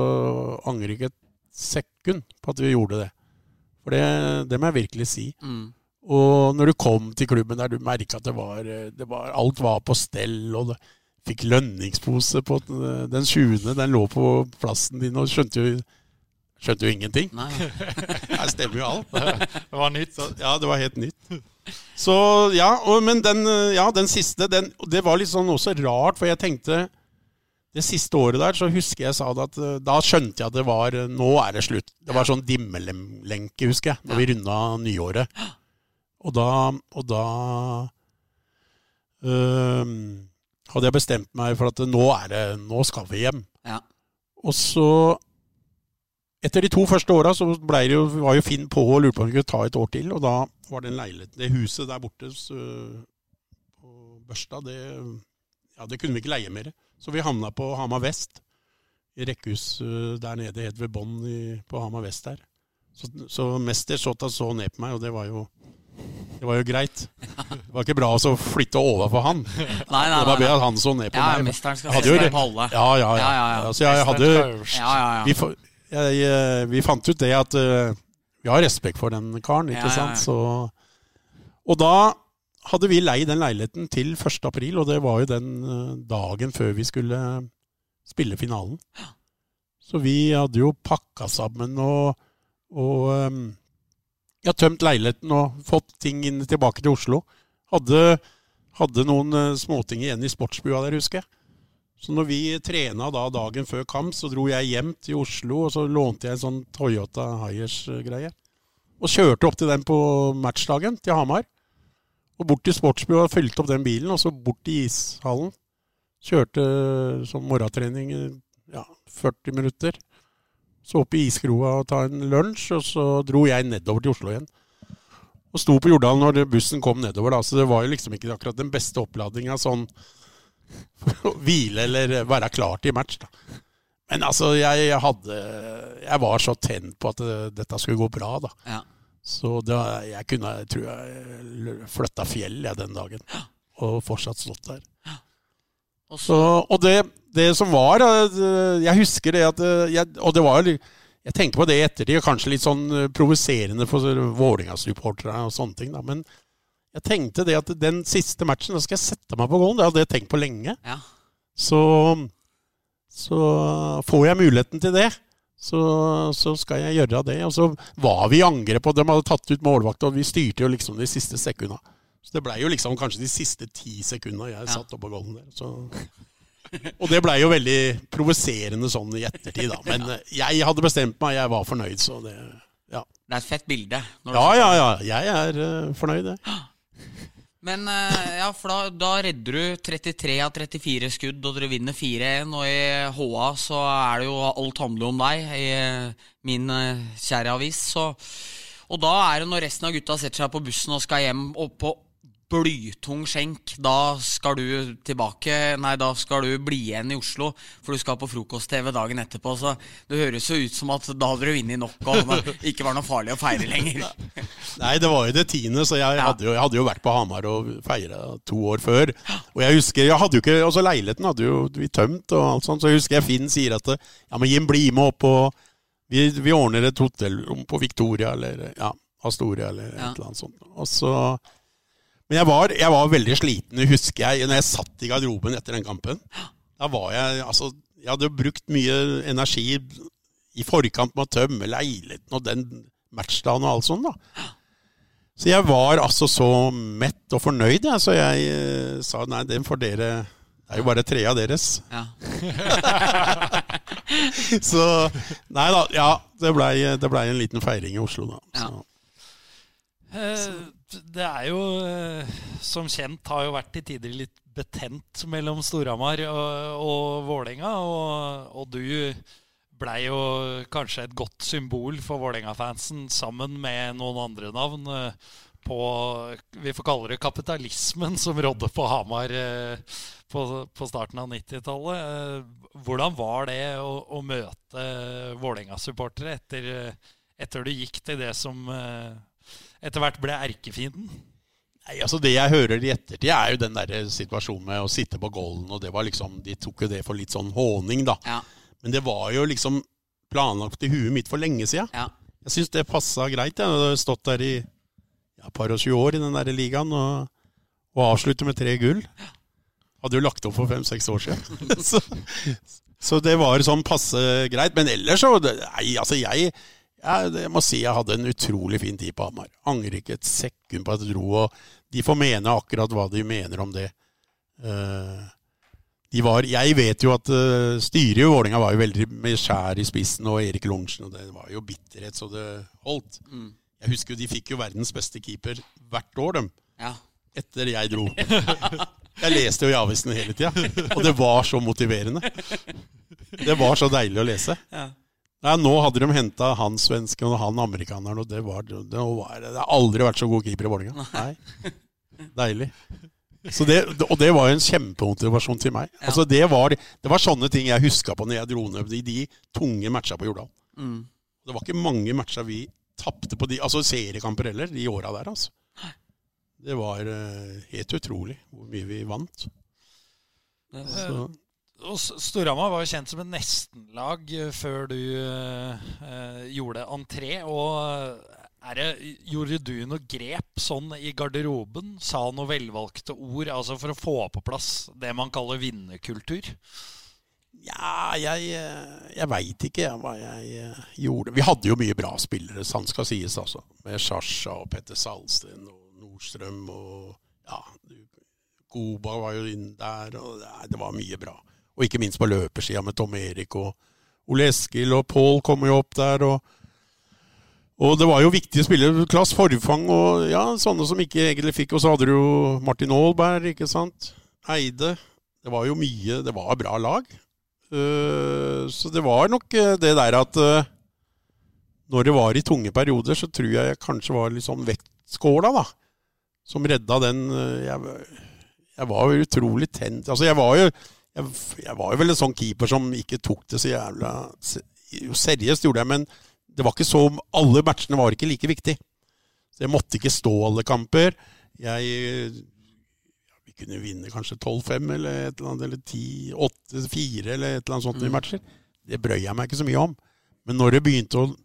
angrer ikke et sekund på at vi gjorde det. For det, det må jeg virkelig si. Mm. Og når du kom til klubben der, du merka at det var, øh, det var Alt var på stell, og du fikk lønningspose på den- den 20. Den lå på plassen din, og skjønte jo, skjønte jo ingenting. Nei. [laughs] Her stemmer jo alt. [laughs] Det var nytt. Så, ja, det var helt nytt. Så ja, og, men den, ja, den siste, den, det var litt sånn også rart, for jeg tenkte Det siste året der så husker jeg sa det at eh, da skjønte jeg at det var eh, Nå er det slutt. Det var sånn dimmelenke, husker jeg, når vi runda nyåret. [gasps] Og da, og da øh, hadde jeg bestemt meg for at nå er det Nå skal vi hjem. Ja. Og så etter de to første åra så ble det jo, var jo Finn på og lurte på om vi kunne ta et år til. Og da var den leiligheten, det huset der borte så, på Børstad, det, ja, det kunne vi ikke leie mer. Så vi havna på Hamar Vest. I rekkehus der nede, helt ved bånn på Hamar Vest der. Så, så mester Sotta så ned på meg, og det var jo det var jo greit. Det var ikke bra å flytte overfor han. Nei, nei, Det var bedre at han så ned på Ja, meg. mesteren skal Hadde jo det. på alle. Ja, ja, ja. Ja, ja. Altså, jeg hadde, Ja, ja, ja. vi, jeg, eh, vi fant ut det at uh, vi har respekt for den karen, ikke sant? Så, og da hadde vi leid den leiligheten til 1. april, og det var jo den eh, dagen før vi skulle spille finalen. Så vi hadde jo pakka sammen og, og eh, ja, tømt leiligheten og fått ting inn tilbake til Oslo. Hadde, hadde noen eh, småting igjen i sportsbua der, husker jeg. Så når vi trena da dagen før kamp, så dro jeg hjem til Oslo, og så lånte jeg en sånn Toyota Highers-greie. Og kjørte opp til den på matchdagen til Hamar. Og bort til sportsbua fylte opp den bilen, og så bort til ishallen. Kjørte som morgentrening ja, 40 minutter. Så opp i iskroa og ta en lunsj, og så dro jeg nedover til Oslo igjen. Og sto på Jordal når bussen kom nedover, da, så det var jo liksom ikke akkurat den beste oppladninga sånn [laughs] å hvile eller være klar til match. Da. Men altså, jeg hadde Jeg var så tent på at det, dette skulle gå bra, da. Ja. Så da, jeg kunne, tror jeg flytta fjell jeg den dagen. Og fortsatt stått der. Og Så, og det, det som var eh, Jeg husker det at eh, jeg, Og det var Jeg tenker på det i ettertid, kanskje litt sånn eh, provoserende for Vålerenga-supporterne og sånne ting, da. Men jeg tenkte det at den siste matchen, da skal jeg sette meg på gården. Det hadde jeg tenkt på lenge. ja. Så, så får jeg muligheten til det, så, så skal jeg gjøre det. Og så var vi i angrep, og de hadde tatt ut målvakt, og vi styrte jo liksom de siste sekundene. Så det blei jo liksom kanskje de siste ti sekunda jeg Ja. satt oppå golden der. Så. Og det blei jo veldig provoserende sånn i ettertid, da. Men eh, jeg hadde bestemt meg, jeg var fornøyd, så det Ja, Det er et fett bilde. ja, ja. ja. Jeg er uh, fornøyd, jeg. [gasps] Men eh, ja, for da, da redder du 33 av 34 skudd, og dere vinner 4-1. Og i HA så er det jo alt handler om deg, i min eh, kjære avis. Så, og da er det når resten av gutta setter seg på bussen og skal hjem og på blytung skjenk, da skal du tilbake Nei, da skal du bli igjen i Oslo, for du skal på frokost-TV dagen etterpå. Så det høres jo ut som at da hadde du vunnet nok, og det [laughs] ikke var noe farlig å feire lenger. Nei, det var jo det tiende, så jeg, Ja. hadde, jo, jeg hadde jo vært på Hamar og feira to år før. Og jeg husker, jeg hadde jo ikke, altså Leiligheten hadde jo vi tømt, og alt sånt, så jeg husker jeg Finn sier at ja, men Jim, bli med opp, og vi, vi ordner et hotellrom på Victoria, eller ja. Astoria eller et eller annet sånt. Og så, men jeg var, jeg var veldig sliten, husker jeg, når jeg satt i garderoben etter den kampen. Da var jeg altså Jeg hadde brukt mye energi i forkant med å tømme leiligheten og den matchdagen og alt sånt, da. Så jeg var altså så mett og fornøyd, jeg, så jeg uh, sa nei, den får dere Det er jo bare tre av deres. Ja. [laughs] Så Nei da, ja. Det blei ble en liten feiring i Oslo, da. Ja. Så. Eh, Det er jo, eh, som kjent, har jo vært til tider litt betent mellom Storhamar og, og Vålerenga. Og, og du blei jo kanskje et godt symbol for Vålerenga-fansen, sammen med noen andre navn, eh, på Vi får kalle det kapitalismen som rådde på Hamar eh, på, på starten av 90-tallet. Eh, Hvordan var det å, å møte Vålerenga-supportere etter, etter du gikk til det som etter hvert ble erkefienden? Nei, altså Det jeg hører i ettertid, er jo den der situasjonen med å sitte på Golden. og det var liksom, De tok jo det for litt sånn håning, da. Ja. Men det var jo liksom planlagt i huet mitt for lenge siden. Ja. Jeg syns det passa greit. Jeg hadde stått der i ja, par og tjue år i den der ligaen og, og avslutter med tre gull. Hadde jo lagt opp for fem-seks år siden. [laughs] så, så det var sånn passe greit. Men ellers så Nei, altså jeg jeg, må si jeg hadde en utrolig fin tid på Hamar. Angrer ikke et sekund på at jeg dro. Og de får mene akkurat hva de mener om det. Eh, de var, jeg vet jo at uh, styret i Vålinga var jo veldig med skjær i spissen, og Erik Lorentzen, og det var jo bitterhet så det holdt. Mm. Jeg husker jo de fikk jo verdens beste keeper hvert år, dem. Ja. Etter jeg dro. Jeg leste jo i avisen hele tida, og det var så motiverende. Det var så deilig å lese. Ja. Nei, Nå hadde de henta han svensken og han amerikaneren, og det, var, det, var, det har aldri vært så god keeper i Vålerenga. Nei. [laughs] Deilig. Så det, og det var jo en kjempemotivasjon til meg. Ja. Altså det, var, det var sånne ting jeg huska på når jeg dro ned i de tunge matcha på Jordal. Mm. Det var ikke mange matcher vi tapte på de, altså seriekamper heller, de åra der, altså. Det var uh, helt utrolig hvor mye vi vant. Det var, Storhamar var jo kjent som et nestenlag eh, før du eh, eh, gjorde entré. Og eh, det, gjorde du noe grep sånn i garderoben? Sa noe velvalgte ord altså for å få på plass det man kaller vinnerkultur? ja, jeg, jeg veit ikke hva jeg gjorde. Vi hadde jo mye bra spillere, sant skal sies, altså. Med Sasha og Petter Salsten og Nordstrøm og ja, Goba var jo inn der, og det var mye bra. Og ikke minst på løpersida med Tom Erik og Ole Eskil og Pål kommer jo opp der. og og det var jo viktige spillere. Klass Forfang og ja, sånne som ikke egentlig fikk. Og så hadde du jo Martin Aalberg, ikke sant. Eide. Det var jo mye Det var bra lag. Uh, så det var nok eh, det der at uh, når det var i tunge perioder, så tror jeg jeg kanskje var litt sånn vektskåla, da. Som redda den uh, jeg, jeg var jo utrolig tent. Altså, jeg var jo jeg, jeg var jo vel en sånn keeper som ikke tok det så jævla seriøst gjorde jeg, men det var ikke så Alle matchene var ikke like viktig. Så jeg måtte ikke stå alle kamper. Jeg Vi kunne vinne kanskje 12-5 eller et eller annet, eller 10-8-4 eller et eller annet sånt i Mm. matcher. Det brøy jeg meg ikke så mye om. Men når det begynte å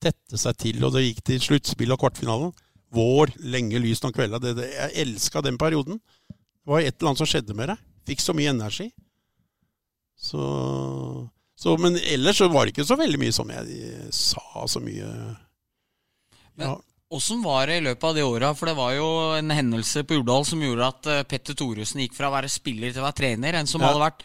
tette seg til, og det gikk til sluttspill og kvartfinalen Vår, lenge lyst om kvelda, jeg elska den perioden. Det var et eller annet som skjedde med deg. Fikk så mye energi. Så, så Men ellers så var det ikke så veldig mye som jeg sa så mye ja. Åssen var det i løpet av de åra? For det var jo en hendelse på Jordal som gjorde at eh, Petter Thoresen gikk fra å være spiller til å være trener. En som Ja. hadde vært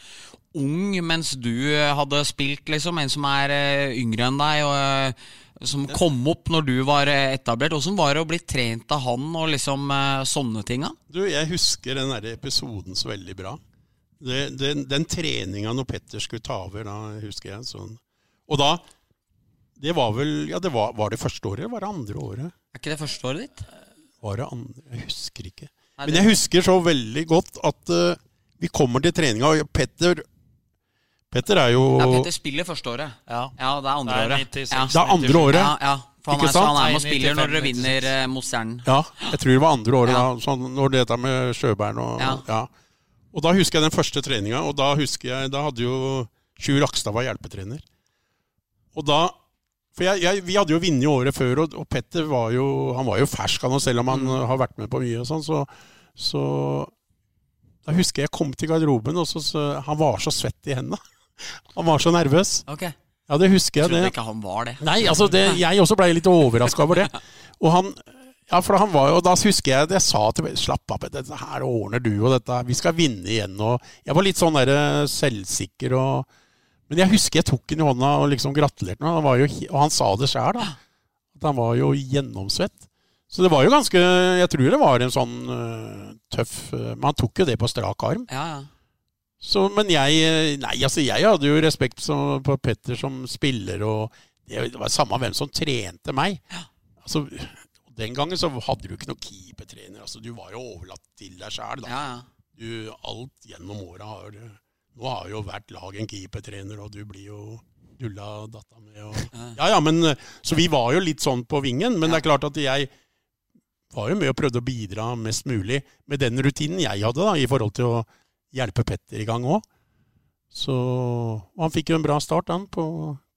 ung mens du eh, hadde spilt, liksom. En som er eh, yngre enn deg, og som kom opp når du var etablert. Åssen var det å bli trent av han og liksom sånne tinga? Du, jeg husker den der episoden så veldig bra. Det, den den treninga når Petter skulle ta over, da husker jeg sånn. Og da Det var vel Ja, det var, var det første året, eller var det andre året? Er ikke det første året ditt? Var det andre? Jeg husker ikke. Nei, Men jeg husker så veldig godt at uh, vi kommer til treninga, og Petter Petter er jo Ja, Petter spiller første året. Ja. Ja, det er andre Det er året. 96. Ja. Det er andre året. Ja, ja. For han Ikke er, sant? han er med og spiller spiller når dere vinner eh, mot Stjernen. Ja, jeg tror det var andre året Ja. da, sånn, når dette med Sjøbæren og Ja. ja. Og da husker jeg den første treninga, og da husker jeg Da hadde jo Sjur Rakstad var hjelpetrener. Og da For jeg, jeg, Vi hadde jo vunnet året før, og, og Petter var jo, han var jo fersk, han, og selv om han Mm. har vært med på mye. og sånn, så, så Da husker jeg jeg kom til garderoben, og så, så han var så svett i hendene. [laughs] Han var så nervøs. Ok. Ja, det husker jeg. Trodde det. ikke han var det. Nei, altså det, jeg også ble litt overraska over det. [laughs] Og han ja, for han var jo, Da husker jeg jeg sa til meg Slapp av, dette her ordner du, og dette Vi skal vinne igjen. Og jeg var litt sånn der eh, selvsikker og Men jeg husker jeg tok den i hånda og liksom gratulerte ham. Han jo, og han sa det sjøl, da. At han var jo gjennomsvett. Så det var jo ganske Jeg tror det var en sånn uh, tøff uh, Men han tok jo det på strak arm. Ja, ja. Så, men jeg eh, Nei, altså jeg hadde jo respekt som, på Petter som spiller, og det var samme hvem som trente meg. Ja. Altså, den gangen så hadde du ikke noen keepertrener. Altså, du var jo overlatt til deg sjæl. ja, ja. Du, alt gjennom åra har du Nå har jo hvert lag en keepertrener, og du blir jo dulla datta med. Og, ja, ja, men, så vi var jo litt sånn på vingen. Men det er klart at jeg var jo med og prøvde å bidra mest mulig med den rutinen jeg hadde, da, i forhold til å hjelpe Petter i gang òg. Så han fikk jo en bra start, han, på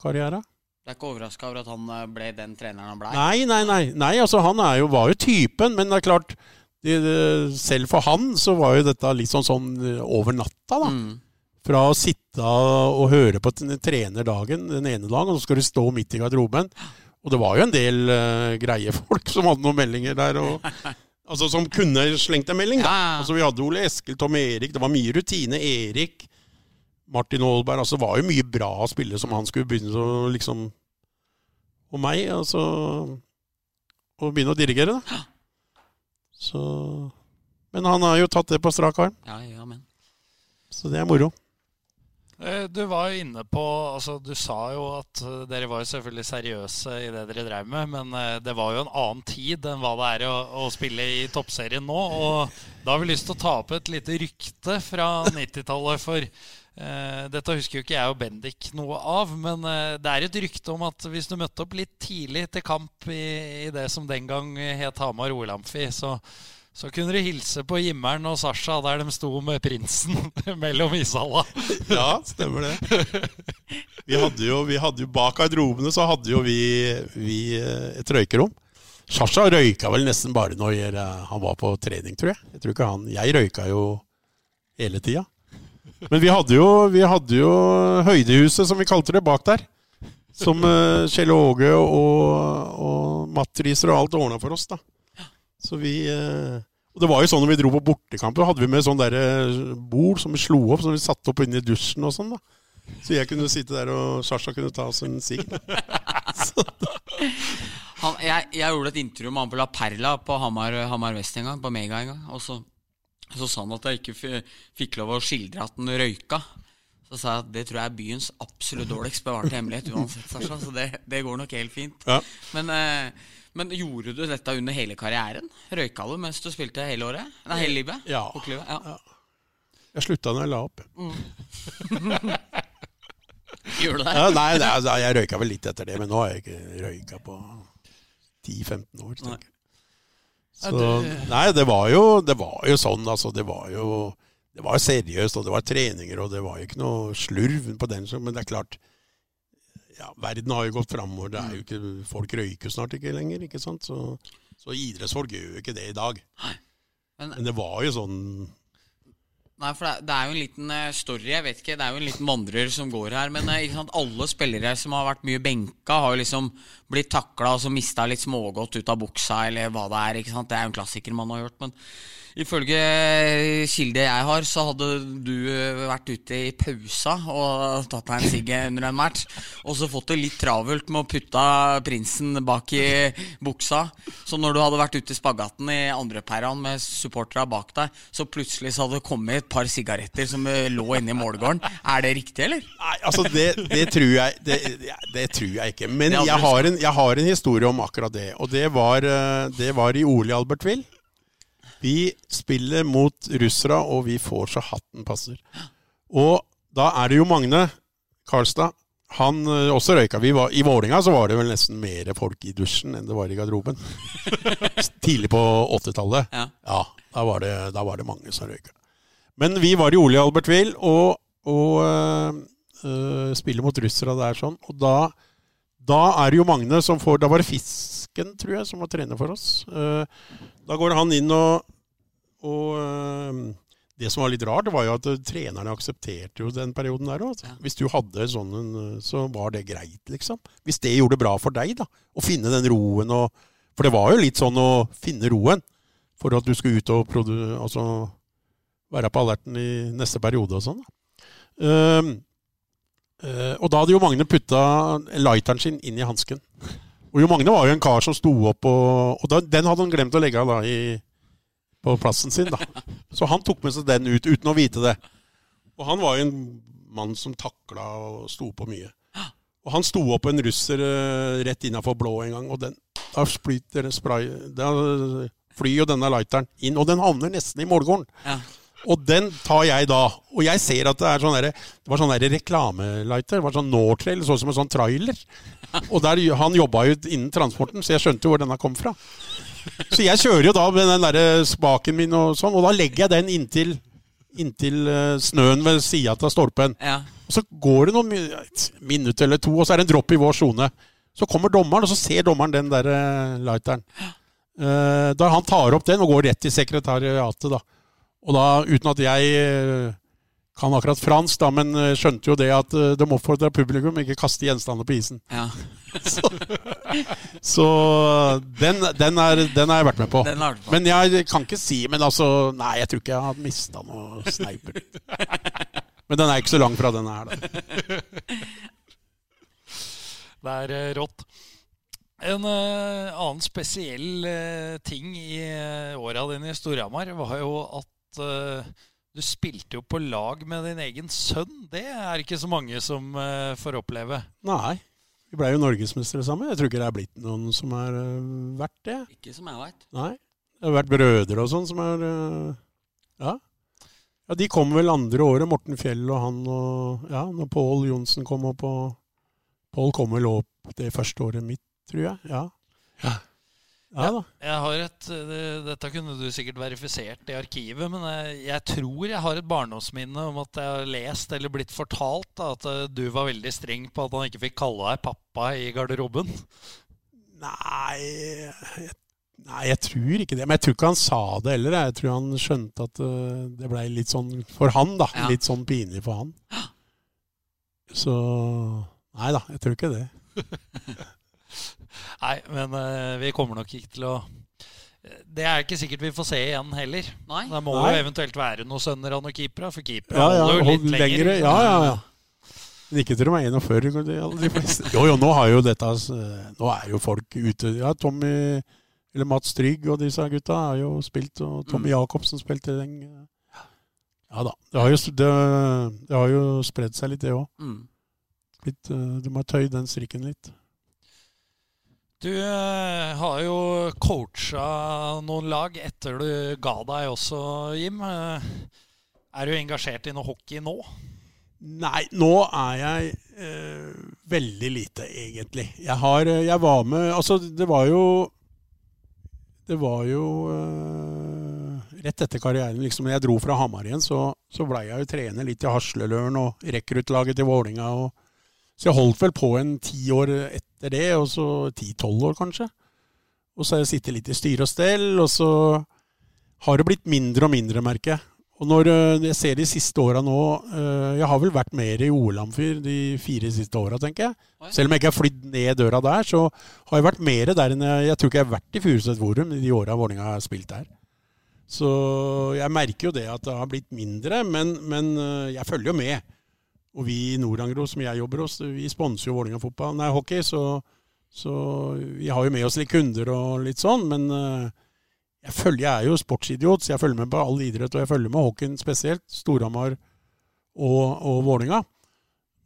karrieren. Du er ikke overraska over at han eh, ble den treneren han ble? Nei, nei, nei. nei altså, han er jo, var jo typen, men det er klart det, det, Selv for han så var jo dette litt sånn, sånn eh, over natta, da. Mm. Fra å sitte og høre på trenerdagen trener den ene dagen, og så skal du stå midt i garderoben. Og det var jo en del uh, greie folk som hadde noen meldinger der. Og, [laughs] altså Som kunne slengt en melding. da. Ja. Altså Vi hadde Ole Eskil, Tom Erik, det var mye rutine. Erik, Martin Aalberg. altså Det var jo mye bra spillere som han skulle begynne å liksom Og meg, altså Å begynne å dirigere, da. Så Men han har jo tatt det på strak arm, Ja, ja, men. så det er moro. Eh, Du var jo inne på altså Du sa jo at eh, dere var jo selvfølgelig seriøse i det dere drev med, men eh, det var jo en annen tid enn hva det er å, å spille i toppserien nå. Og da har vi lyst til å ta opp et lite rykte fra [laughs] 90-tallet. For dette husker jo ikke jeg og Bendik noe av, men eh, det er et rykte om at hvis du møtte opp litt tidlig til kamp i, i det som den gang het Hamar OL-amfi, så så kunne du hilse på Jimmeren og Sasha der de sto med prinsen [laughs] mellom ishalla. [laughs] Ja, stemmer det. Vi hadde jo, vi hadde jo Bak garderobene så hadde jo vi, vi eh, et røykerom. Sasha røyka vel nesten bare når eh, han var på trening, tror jeg. Jeg tror ikke han, jeg røyka jo hele tida. Men vi hadde, jo, vi hadde jo Høydehuset, som vi kalte det, bak der. Som uh, Kjell Åge og, og matriser og alt ordna for oss, da. Så vi uh, Og det var jo sånn når vi dro på bortekamper, hadde vi med sånn der eh, bord som vi slo opp, som vi satte opp inni dusjen og sånn, da. Så jeg kunne sitte der, og Sasha kunne ta oss en sigg. [laughs] Jeg, jeg gjorde et intervju med han på La Perla på Hamar, Hamar Vest en gang, på Mega en gang. Og så, så sa han at jeg ikke fikk lov å skildre at han røyka. Så sa jeg at det tror jeg er byens absolutt dårligst bevarte hemmelighet uansett, Sasha. Så det, det går nok helt fint. Ja. Men, eh, men gjorde du dette under hele karrieren? Røyka du mens du spilte hele året? Nei, hele livet? Ja. Hockeylivet? Ja. Jeg slutta når jeg la opp. [laughs] Gjorde du det? Nei, er- altså, jeg røyka vel litt etter det, men nå har jeg ikke røyka på 10-15 år. tenker jeg. Så, nei, det var, jo, det var jo sånn, altså. Det var jo det var seriøst, og det var treninger, og det var jo ikke noe slurv på den. Men det er klart ja, Verden har jo gått framover. Det er jo ikke, folk røyker snart ikke lenger. ikke sant? Så, så idrettsfolk gjør jo ikke det i dag. Men- Men det var jo sånn Nei, for det, er jo en liten eh, story, jeg vet ikke. Det er jo en liten vandrer som går her. Men eh, sant? alle spillere som har vært mye benka, har jo liksom blitt takla og så mista litt smågodt ut av buksa, eller hva det er. ikke sant? Det er jo en klassiker man har gjort. Men ifølge eh, kilde jeg har, så hadde du vært ute i pausa og tatt deg en sigge under en match, og så fått det litt travelt med å putte prinsen bak i buksa. Så når du hadde vært ute i spagaten i andre pæraen med supporterne bak deg, så plutselig så hadde det kommet et par sigaretter som eh, lå inne i målgården. Er det riktig, eller? Nei, altså det, det, tror jeg, det, det tror jeg ikke. Men jeg har, en, jeg har en historie om akkurat det. Og det var, eh, det var i Ole Albertville. Vi spiller mot russere, og vi får så hatten passer. Og da er det jo Magne Karlstad. Han eh, også røyka. Vi var, I Vålinga så var det vel nesten mer folk i dusjen enn det var i garderoben. [laughs] Tidlig på 80-tallet. Ja. Ja, da var, det, da var det mange som røyka. Men vi var i Ole Albertville og, og øh, spiller mot russere der sånn. Og da da er det jo Magne som får Da var det Fisken, tror jeg, som var trener for oss. Uh, Da går han inn og, og eh, Det som var litt rart, var jo at trenerne aksepterte jo den perioden der òg. Hvis du hadde sånn en, så var det greit, liksom. Hvis det gjorde det bra for deg, da. Å finne den roen og For det var jo litt sånn å finne roen for at du skulle ut og produ, altså, være på alerten i neste periode og sånn. Uh, eh, og da hadde jo Magne putta lighteren sin inn i hansken. Og Jo Magne var jo en kar som sto opp, og, og da, den hadde han glemt å legge av da i, på plassen sin. da. [laughs] Så han tok med seg den ut uten å vite det. Og han var jo en mann som takla og sto på mye. Og han sto opp en russer uh, rett innafor blå en gang, og den, da flyter spray, da flyr jo denne lighteren inn, og den havner nesten i målgården. Ja. Og den tar jeg da. Og jeg ser at det er sånn der, det var sånn reklamelighter. Det var sånn Nortrail, så ut som en sånn trailer. Og der, Han jobba jo innen transporten, så jeg skjønte jo hvor denne kom fra. Så jeg kjører jo da med den der spaken min, og sånn, og da legger jeg den inntil, inntil eh, snøen ved sida av stolpen. Ja. Og så går det noen minutter eller to, og så er det en dropp i vår sone. Så kommer dommeren, og så ser dommeren den der eh, lighteren. Eh, Da han tar opp den og går rett til sekretariatet, da. Og da, uten at jeg eh, kan akkurat fransk, da, men eh, skjønte jo det at eh, de oppfordra publikum ikke kaste gjenstander på isen. ja. [laughs] Så den, den, er, den har jeg vært med på. Du på. Men jeg kan ikke si Men altså, nei, jeg tror ikke jeg har mista noe sneiper. [laughs] Men den er ikke så lang fra denne her, da. [laughs] Det er rått. En annen spesiell ting i åra dine i Storhamar var jo at eh, du spilte jo på lag med din egen sønn. Det er ikke så mange som uh, får oppleve. Nei. Vi blei jo norgesmestere sammen. Jeg tror ikke det er blitt noen som er uh, verdt det. Ikke som jeg veit. Nei. Det har vært brødre og sånn som er uh, ja. ja. De kom vel andre året, Morten Fjell og han og Ja, når Pål Johnsen kom opp og Pål kom vel opp det første året mitt, tror jeg. Ja. Ja, ja da. Jeg har et, eh, Dette kunne du sikkert verifisert i arkivet, men jeg, jeg tror jeg har et barndomsminne om at jeg har lest eller blitt fortalt da, at eh, du var veldig streng på at han ikke fikk kalle deg pappa i garderoben. Nei jeg, Nei, jeg tror ikke det. Men jeg tror ikke han sa det heller. Jeg tror han skjønte at øh, det blei litt sånn for han, da. Ja. Litt sånn pinlig for han. [gasps] Så Nei da, jeg tror ikke det. [laughs] Nei, men eh, vi kommer nok ikke til å Det er ikke sikkert vi får se igjen heller. Nei. Det må Nei. jo eventuelt være noen sønner av noen keepere, for keepere Ja, ja, holder jo litt lenger. Ja, ja, ja. Men ikke til de er 41, de fleste. Jo, jo, nå har jo dette eh, Nå er jo folk ute. Ja, Tommy eller Mats Trygg og disse gutta har jo spilt, og Tommy Mm. Jacobsen spilte den. Ja da. Det har jo, det, det har jo spredd seg litt, det òg. Mm. De har tøyd den strikken litt. Du eh, har jo coacha noen lag etter du ga deg også, Jim. Eh, er du engasjert i noe hockey nå? Nei, nå er jeg eh, veldig lite, egentlig. Jeg har eh, Jeg var med Altså, det var jo Det var jo eh, Rett etter karrieren, liksom, når jeg dro fra Hamar igjen, så, så blei jeg jo trener litt i Hasleløren og rekruttlaget til Vålinga og Så jeg holdt vel på en ti år etter det, og så ti-tolv år, kanskje. Og så har jeg sittet litt i styre og stell, og så har det blitt mindre og mindre, merker jeg. Og når øh, jeg ser de siste åra nå øh, Jeg har vel vært mer i OL-Amfyr de fire siste åra, tenker jeg. Selv om jeg ikke har flydd ned døra der, så har jeg vært mer der enn jeg Jeg tror ikke jeg har vært i Furuset Forum i de åra Vålerenga har spilt der. Så jeg merker jo det at det har blitt mindre, men, men øh, jeg følger jo med. Og vi i Nord-Angro, som jeg jobber hos, vi sponser jo Vålerenga fotball, nei, hockey, så, så vi har jo med oss litt kunder og litt sånn, men øh, jeg, følger, jeg er jo sportsidiot, så jeg følger med på all idrett, og jeg følger med hockeyen spesielt. Storhamar og, og Vålinga.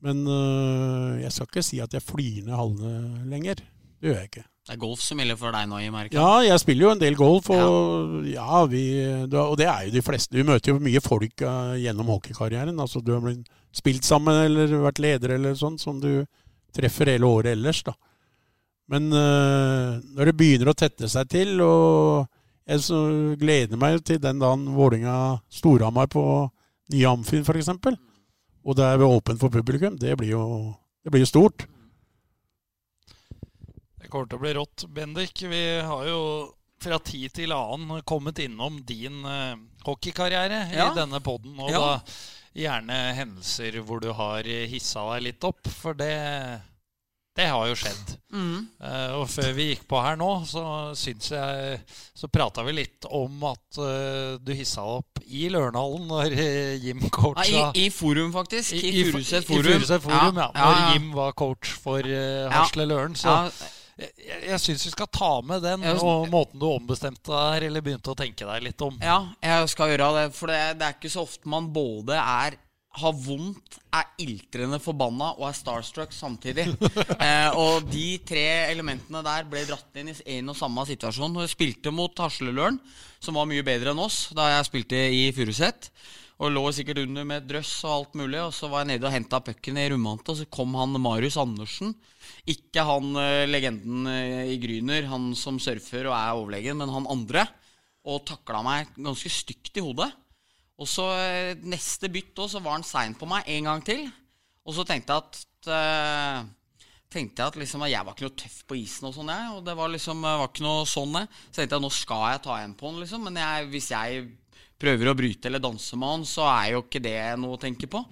Men øh, jeg skal ikke si at jeg flyr ned hallene lenger. Det gjør jeg ikke. Det er golf som gjelder for deg nå, i Amerika. Ja, jeg spiller jo en del golf, og, ja. vi, og det er jo de fleste. Vi møter jo mye folk øh, gjennom hockeykarrieren. Altså, du har blitt spilt sammen eller vært leder eller sånn, som du treffer hele året ellers. da. Men øh, når det begynner å tette seg til, og jeg så gleder meg til den dagen Vålinga-Storhamar på nye Amfin f.eks., og det er åpent for publikum, det blir jo, det blir jo stort. kommer til å bli rått. Bendik, vi har jo fra tid til annen kommet innom din uh, hockeykarriere Ja. i denne poden. Og Ja. da gjerne hendelser hvor du har hissa deg litt opp, for det, det har jo skjedd. Mm. Uh, og før vi gikk på her nå, så syns jeg Så prata vi litt om at uh, du hissa deg opp i Lørenhallen når eh, Jim Ja, i, I forum, faktisk. I, Furuset i forum. Furuset forum, ja. ja, Når. Jim var coach for. Hasle Løren. Så jeg, jeg syns vi skal ta med den, Ja, og måten du ombestemte deg her, eller begynte å tenke deg litt om. Ja, jeg skal gjøre det. For det, det er ikke så ofte man både er har vondt, er iltrende forbanna og er starstruck samtidig. [laughs] eh, og de tre elementene der ble dratt inn i en og samme situasjon. Jeg spilte mot Hasleløren, som var mye bedre enn oss da jeg spilte i Furuset. Og lå sikkert under med drøss og alt mulig. Og så var jeg nede og henta pucken i Rumante, og så kom han Marius Andersen. Ikke han eh, legenden eh, i Gryner, han som surfer og er overlegen, men han andre. Og takla meg ganske stygt i hodet. Og så eh, neste bytt òg, så var han sein på meg en gang til. Og så tenkte jeg at Tenkte jeg at liksom, jeg var ikke noe tøff på isen og sånn, jeg. Og det var liksom var ikke noe sånn. Så tenkte jeg nå skal jeg ta igjen på han, liksom. Men jeg, hvis jeg prøver å bryte eller danse med han, så er jo ikke det noe å tenke på.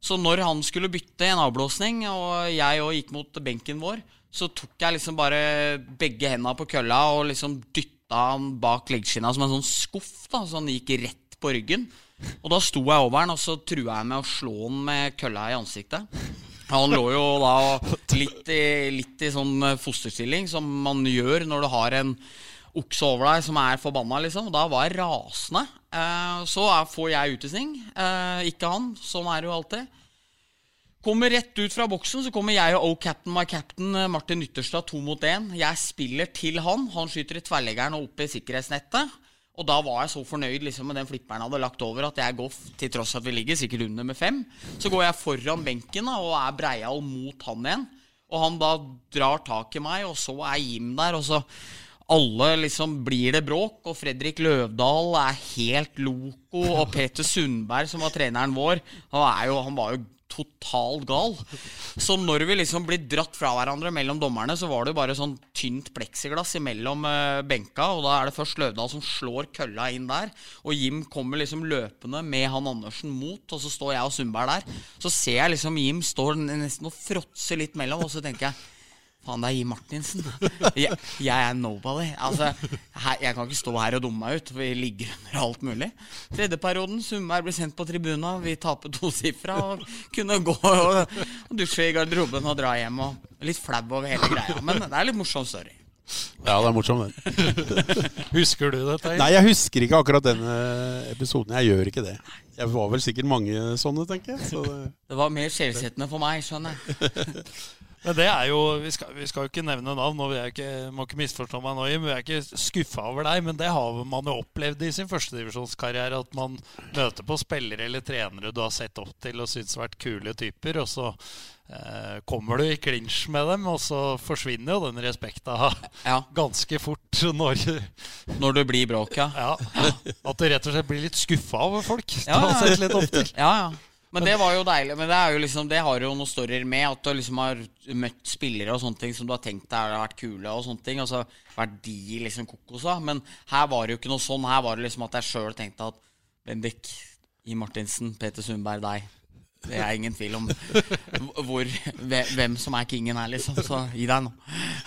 Så når han skulle bytte en avblåsning, og jeg òg gikk mot benken vår, så tok jeg liksom bare begge hendene på kølla og liksom dytta han bak leggskinna som en sånn skuff, da, så han gikk rett på ryggen. Og da sto jeg over han, og så trua jeg med å slå han med kølla i ansiktet. Han lå jo da litt i, litt i sånn fosterstilling, som man gjør når du har en okse over deg som er forbanna, liksom. Da var jeg rasende. Eh, så får jeg utvisning. Eh, ikke han. Sånn er det jo alltid. Kommer rett ut fra boksen, så kommer jeg og oh captain my captain eh, Martin Ytterstad to mot én. Jeg spiller til han. Han skyter i tverrleggeren og opp i sikkerhetsnettet. Og da var jeg så fornøyd liksom, med den flipperen jeg hadde lagt over, at jeg går, til tross at vi ligger sikkert under med fem, så går jeg foran benken da, og er breial mot han igjen. Og han da drar tak i meg, og så er Jim der, og så alle liksom blir det bråk, og Fredrik Løvdahl er helt loco, og [laughs] Peter Sundberg, som var treneren vår, han, jo, han var jo totalt gal. Så når vi liksom blir dratt fra hverandre mellom dommerne, så var det jo bare sånn tynt pleksiglass imellom eh, benka, og da er det først Løvdahl som slår kølla inn der, og Jim kommer liksom løpende med han Andersen mot, og så står jeg og Sundberg der. Så ser jeg liksom Jim står nesten og fråtser litt mellom, og så tenker jeg Faen, der er Jim Martinsen. [laughs] Jeg, jeg er nobody. Altså, her, jeg kan ikke stå her og dumme meg ut. Vi ligger under alt mulig. Tredje perioden, Summer blir sendt på tribuna. Vi taper tosifra og kunne gå og, og dusje i garderoben og dra hjem. Og litt flau over hele greia. Men det er litt morsom story. Ja, det er morsomt, det. [laughs] Husker du dette? Nei, jeg husker ikke akkurat denne episoden. Jeg gjør ikke det. Jeg var vel sikkert mange sånne, tenker jeg. Så det... Det var mer skjellsettende for meg, skjønner jeg. [laughs] Men det er jo, Vi skal, vi skal jo ikke nevne navn, og vi er ikke, må ikke misforstå meg nå, Jim. Vi er ikke skuffa over deg, men det har man jo opplevd i sin førstedivisjonskarriere. At man møter på spillere eller trenere du har sett opp til og syns har vært kule typer, og så eh, kommer du i klinsj med dem, og så forsvinner jo den respekta Ja, ganske fort når Når du blir bråk, ja. ja, At du rett og slett blir litt skuffa over folk. Ja, har ja. litt opp til. Ja, ja. Men det var jo deilig. Men det er jo liksom Det har jo noen storyer med at du liksom har møtt spillere og sånne ting som du har tenkt deg har vært kule, og sånne ting. Altså så vært de liksom kokosa. Men her var det jo ikke noe sånn. Her var det liksom at jeg sjøl tenkte at Bendik, I. Martinsen, Peter Sundberg, deg. Det er ingen tvil om [laughs] hvor, hvem som er kingen her, liksom. Så gi deg nå.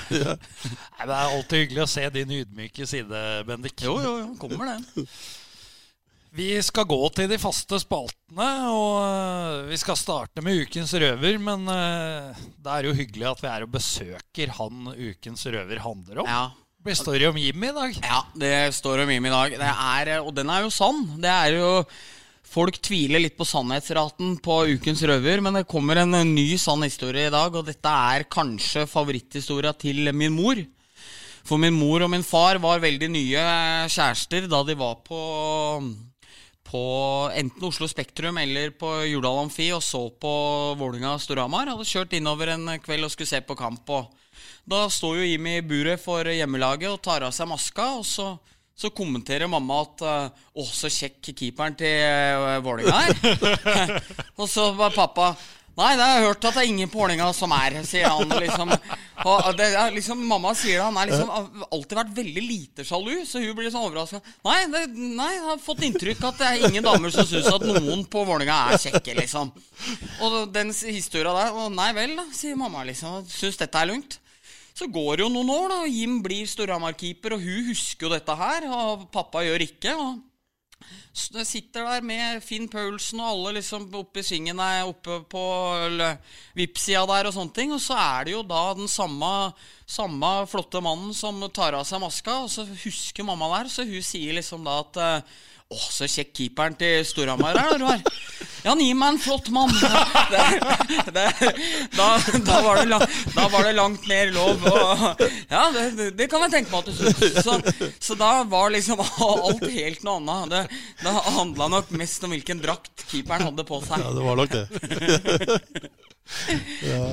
[laughs] Nei, Det er alltid hyggelig å se din ydmyke side, Bendik. Jo, jo, jo. Kommer den. Vi skal gå til de faste spaltene, og øh, vi skal starte med Ukens røver. Men øh, det er jo hyggelig at vi er og besøker han Ukens røver handler om. Ja. Det står om Jim i dag. Ja, det står om Jim i dag. Det er, og den er jo sann. Det er jo Folk tviler litt på sannhetsraten på Ukens røver, men det kommer en ny sann historie i dag, og dette er kanskje favoritthistoria til min mor. For min mor og min far var veldig nye kjærester da de var på på enten Oslo Spektrum eller på Jordal Amfi og så på Vålinga Storhamar. Hadde kjørt innover en kveld og skulle se på kamp. Og da står jo Jimmy i buret for hjemmelaget og tar av seg maska, og så, så kommenterer mamma at eh, 'Å, så kjekk keeperen til uh, Vålinga er'. [laughs] og så var pappa Nei, det har jeg hørt at det er ingen på ordninga som er, sier han. liksom. Det liksom, Mamma sier det, han liksom har alltid vært veldig lite sjalu, så hun blir sånn overraska. Nei, nei, jeg har fått inntrykk at det er ingen damer som syns at noen på Vålerenga er kjekke, liksom. Og den historia der Og nei vel, da, sier mamma, liksom. Syns dette er lugnt. Så går det jo noen år, da, og Jim blir Storhamar-keeper, og hun husker jo dette her, og pappa gjør ikke. og sitter der med Finn Paulsen og alle liksom oppe i svingen der, oppe på VIP-sida der og sånne ting. Og så er det jo da den samme, samme flotte mannen som tar av seg maska, og så husker mamma der, så hun sier liksom da at å, så kjekk keeperen til Storhamar er, Roar. Ja, han gir meg en flott mann. [laughs] Det, det, da, da, var det, da, var det langt mer lov. Og, ja, det, det, kan jeg tenke meg at du syns. Så, så, da var liksom [laughs] alt helt noe annet. Det, det handla nok mest om hvilken drakt keeperen hadde på seg. Ja, det var nok det. [laughs] ja,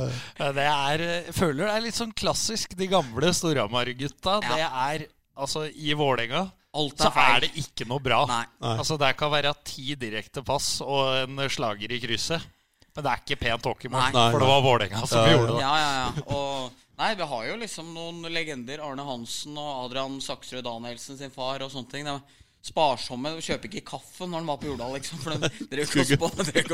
det er, jeg føler det er litt sånn klassisk de gamle Storhamar-gutta. Det er altså i Vålerenga Alt så er feil. er det ikke noe bra. Nei. Altså Det kan være ti direkte pass og en slager i krysset. Men det er ikke pent hockeymål, Nei. Nei, for det var Vålerenga som Ja, ja. gjorde det. Ja, ja, ja. Og, nei, vi har jo liksom noen legender. Arne Hansen og Adrian Saksrud Danielsen sin far og sånne ting. De sparsomme. De kjøper ikke kaffe når de var på Jordal, liksom. For de drev ikke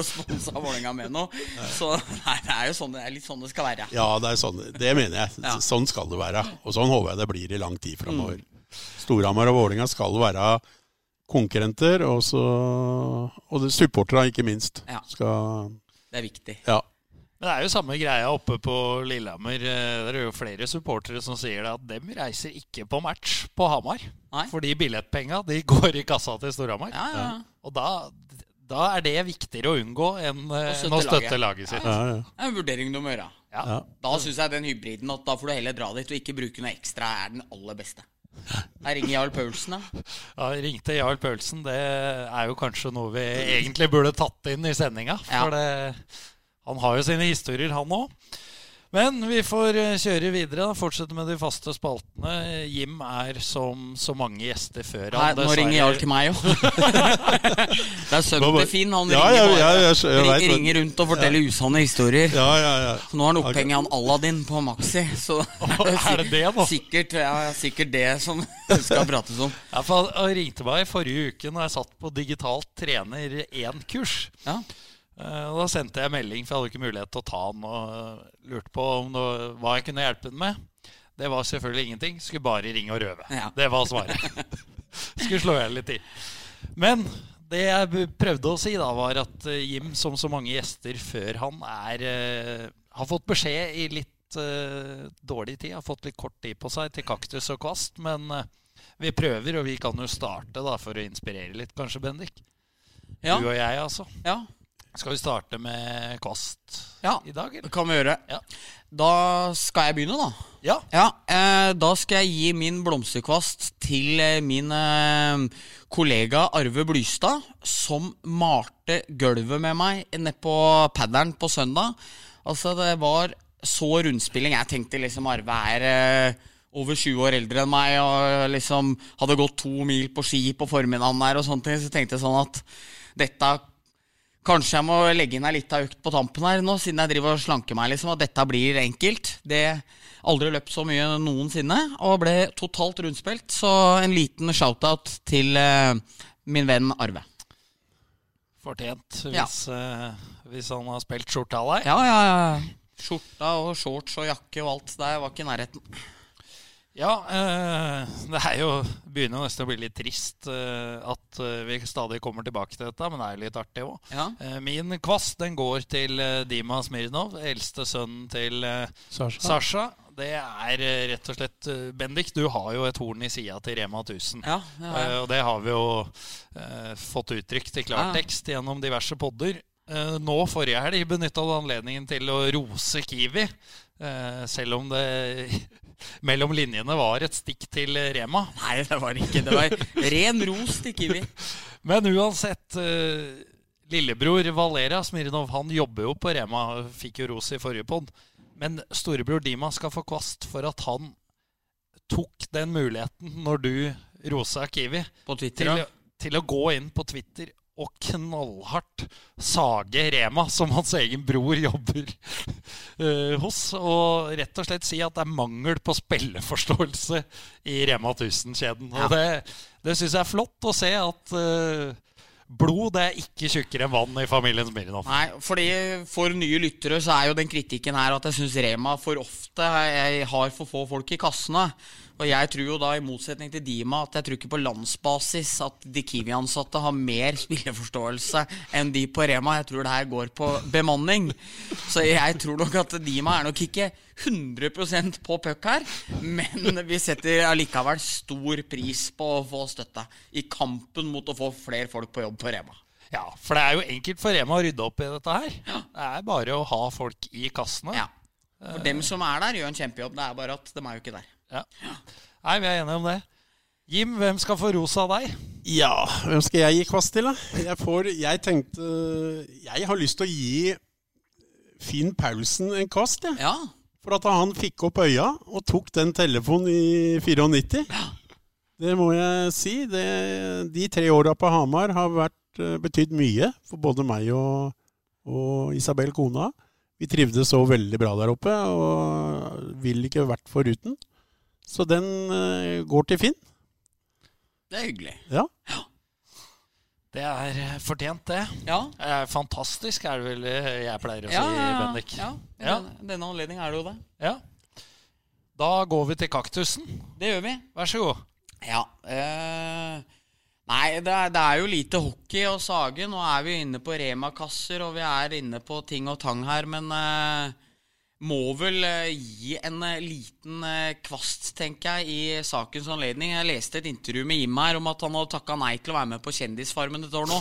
og [laughs] sponsa Vålerenga med noe. Så nei, det er jo sånn det er litt sånn det skal være. Ja, det er sånn. Det mener jeg. Sånn skal det være. Og sånn håper jeg det blir i lang tid framover. Storhamar og Vålinga skal være konkurrenter, og så Og supportere, ikke minst. Ja. Skal Det er viktig. Ja. Men det er jo samme greia oppe på Lillehammer. Eh, Det er jo flere supportere som sier det at dem reiser ikke på match på Hamar. Nei. Fordi billettpenga de [laughs] går i kassa til Storhamar. Ja, ja, ja. Og da, da er det viktigere å unngå enn eh, Å støtte å støtte laget. laget sitt. Ja, ja. Det er en vurdering du må gjøre. Ja. Ja. Da syns jeg den hybriden at da får du heller dra dit og ikke bruke noe ekstra, er den aller beste. Jeg ringer Jarl Paulsen, da. Ja, ringte Jarl Paulsen. Det er jo kanskje noe vi egentlig burde tatt inn i sendinga. Ja. For det, han har jo sine historier, han òg. Men vi får eh, kjøre videre. da, Fortsette med de faste spaltene. Jim er som så mange gjester før Nei, nå dessverre- ringer Jarl til meg òg. [laughs] det er sønnen til Finn. Han Ja, ringer, ja, ja, jeg jeg ring- ringer rundt og forteller usanne historier. ja, ja, ja. Nå har han opphengt han Aladdin på Maxi. Så [laughs] [laughs] Er det det da? Sikkert, ja, sikkert det som skal prates om. Han han ringte meg i forrige uke når jeg satt på digitalt trener 1-kurs. Ja. Eh, og Da sendte jeg melding, for jeg hadde ikke mulighet til å ta den. Og eh, lurte på om det, hva jeg kunne hjelpe den med. Det var selvfølgelig ingenting. Skulle bare ringe og røve. Ja. Det var svaret. [laughs] Skulle slå i hjel litt i. Men det jeg prøvde å si, da var at eh, Jim, som så mange gjester før han, er, har fått beskjed i litt uh, dårlig tid. Har fått litt kort tid på seg til kaktus og kvast. Men uh, vi prøver, og vi kan jo starte da for å inspirere litt, kanskje, Bendik. Ja, Du og jeg, altså. ja, Skal vi starte med kvast ja. i dag, Det kan vi gjøre. Ja. Da skal jeg begynne, da. Ja. Ja, eh, Da skal jeg gi min blomsterkvast til eh, min eh, kollega Arve Blystad, som malte gulvet med meg nede på paddelen på søndag. Altså, det var så rundspilling. Jeg tenkte liksom Arve er eh, over 20 år eldre enn meg og liksom hadde gått to mil på ski på formiddagen der og sånne ting. Så tenkte jeg sånn at dette Kanskje jeg må legge inn ei lita økt på tampen her nå, siden jeg driver og slanker meg. liksom, At dette blir enkelt. Det Aldri løpt så mye noensinne, og ble totalt rundspilt. Så en liten shout-out til eh, min venn Arve. Fortjent, Ja. hvis, eh, hvis han har spilt skjorta av deg. Ja, ja, ja. Skjorta og shorts og jakke og alt. Det var ikke i nærheten. Ja, eh, det er jo begynner nesten å bli litt trist eh, at eh, vi stadig kommer tilbake til dette, men det er jo litt artig òg. Ja. Min kvast den går til Dima Smirnov, eldste sønnen til Sasha. Sasha. Det er rett og slett Bendik, du har jo et horn i sida til Rema 1000. Ja, ja, ja. Og det har vi jo fått uttrykt i klartekst gjennom diverse podder. Eh, nå forrige helg benytta du anledningen til å rose Kiwi, eh, selv om det mellom linjene var et stikk til Rema. Nei, det var ikke det. var ren ros til Kiwi. [laughs] Men uansett, eh, lillebror Valera Smirnov han jobber jo på Rema, fikk jo ros i forrige pod. Men storebror Dima skal få kvast for at han tok den muligheten når du rosa Kiwi, På Twitter, til, ja. til å gå inn på Twitter og knallhardt sage Rema, som hans egen bror jobber uh, [laughs] hos. Og rett og slett si at det er mangel på spilleforståelse i Rema 1000-kjeden. Og det, det syns jeg er flott å se at uh, blod det er ikke tjukkere enn vann i familien Smirnov. Nei, fordi For nye lyttere så er jo den kritikken her at jeg syns Rema for ofte har for få folk i kassene. Og jeg tror jo da, i motsetning til Dima, at jeg tror ikke på landsbasis at de Kiwi-ansatte har mer spilleforståelse enn de på Rema. Jeg tror det her går på bemanning. Så jeg tror nok at Dima er nok ikke 100% på puck her. Men vi setter allikevel stor pris på å få støtte i kampen mot å få flere folk på jobb på Rema. Ja, for det er jo enkelt for Rema å rydde opp i dette her. Det er bare å ha folk i kassene. Ja. For dem som er der, gjør en kjempejobb. Det er bare at de er jo ikke der. Ja. Nei, vi er enige om det. Jim, hvem skal få rosa av deg? Ja, hvem skal jeg gi kvast til, da? Jeg, får, jeg tenkte Jeg har lyst til å gi Finn Paulsen en kvast, jeg. Ja. For at han fikk opp øya og tok den telefonen i 94. Det må jeg si. Det, de tre åra på Hamar har vært, eh, betydd mye for både meg og, og Isabel kona. Vi trivdes så veldig bra der oppe og ville ikke vært foruten. Så den eh, går til Finn. Det er hyggelig. Ja. ja. Det er eh, fortjent, det. Ja. Eh, fantastisk, er det vel eh, jeg pleier å Ja, si, ja, ja. Bendik. ja. I Ja. denne, denne anledning er det jo det. Ja. Da går vi til kaktusen. Det gjør vi. Vær så god. Ja. Eh, nei, det er, det er jo lite hockey å sage. Nå er vi inne på Rema-kasser, og vi er inne på ting og tang her, men eh, må vel eh, gi en eh, liten eh, kvast, tenker jeg, i sakens anledning. Jeg leste et intervju med Jim her om at han hadde takka nei til å være med på Kjendisfarmen et år nå.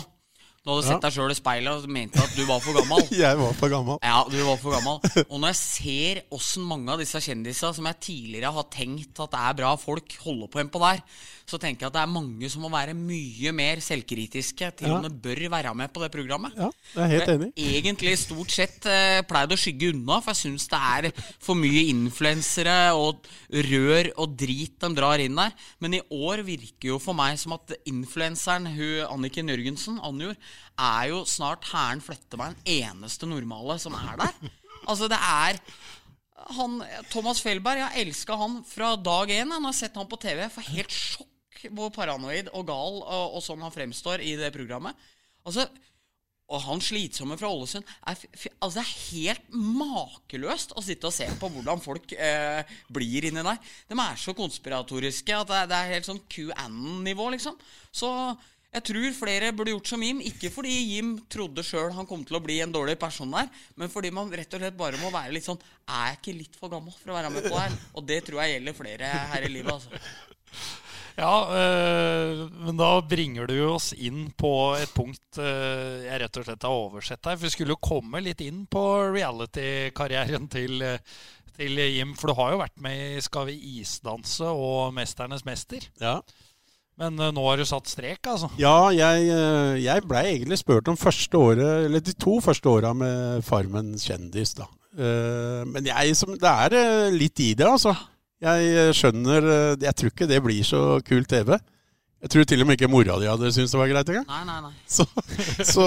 Du hadde sett deg sjøl i speilet og mente at du var for gammel. [laughs] Jeg var for gammel. Ja, du var for gammel. Og når jeg ser åssen mange av disse kjendisene som jeg tidligere har tenkt at er bra folk, holder på en på der, så tenker jeg at det er mange som må være mye mer selvkritiske til Ja. om de bør være med på det programmet. Ja, jeg er helt Jeg enig. Egentlig stort sett eh, pleid å skygge unna, for jeg syns det er for mye influensere og rør og drit de drar inn der. Men i år virker jo for meg som at influenseren hun Anniken Jørgensen, Anjor, er jo snart Hæren En eneste normale som er der. Altså, det er han, Thomas Felberg, jeg har elska han fra dag én. Jeg har sett han på TV. Jeg får helt sjokk hvor paranoid og gal og, og sånn han fremstår i det programmet. Altså, og han slitsomme fra Ålesund altså Det er helt makeløst å sitte og se på hvordan folk eh, blir inni der. De er så konspiratoriske at det er, det er helt sånn QAnon-nivå, liksom. Så jeg tror flere burde gjort som Jim. Ikke fordi Jim trodde sjøl han kom til å bli en dårlig person der, men fordi man rett og slett bare må være litt sånn Er jeg ikke litt for gammel for å være med på det her? Og det tror jeg gjelder flere her i livet, altså. Ja, øh, men da bringer du oss inn på et punkt øh, jeg rett og slett har oversett her. For vi skulle jo komme litt inn på reality-karrieren til, til Jim. For du har jo vært med i Skal vi isdanse og Mesternes mester. Ja. Men uh, nå har du satt strek, altså. Ja, jeg, uh, jeg blei egentlig spurt om første året, eller de to første åra med Farmen kjendis, da. Uh, Men jeg som Det er litt i det, altså. Jeg skjønner Jeg tror ikke det blir så kul TV. Jeg tror til og med ikke mora di hadde syntes det var greit engang. Nei, nei, nei. [laughs] Så, så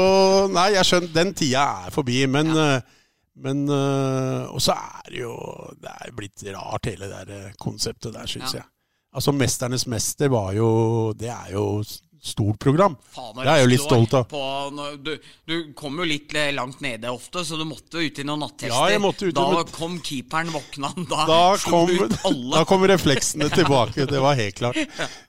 nei, jeg skjønner Den tida er forbi. Men, ja. men Og så er det jo Det er blitt rart, hele det der konseptet der, syns Ja. jeg. Altså 'Mesternes mester' var jo Det er jo stort program. Faen, Det er jeg jo litt stolt av. På, du, du kom jo litt eh, langt nede ofte, så du måtte ut i noen nattester. Ja, jeg måtte ut da noen- kom keeperen våkna han. [laughs] Da, Da kom, ut alle. da kom refleksene [laughs] tilbake. Det var helt klart.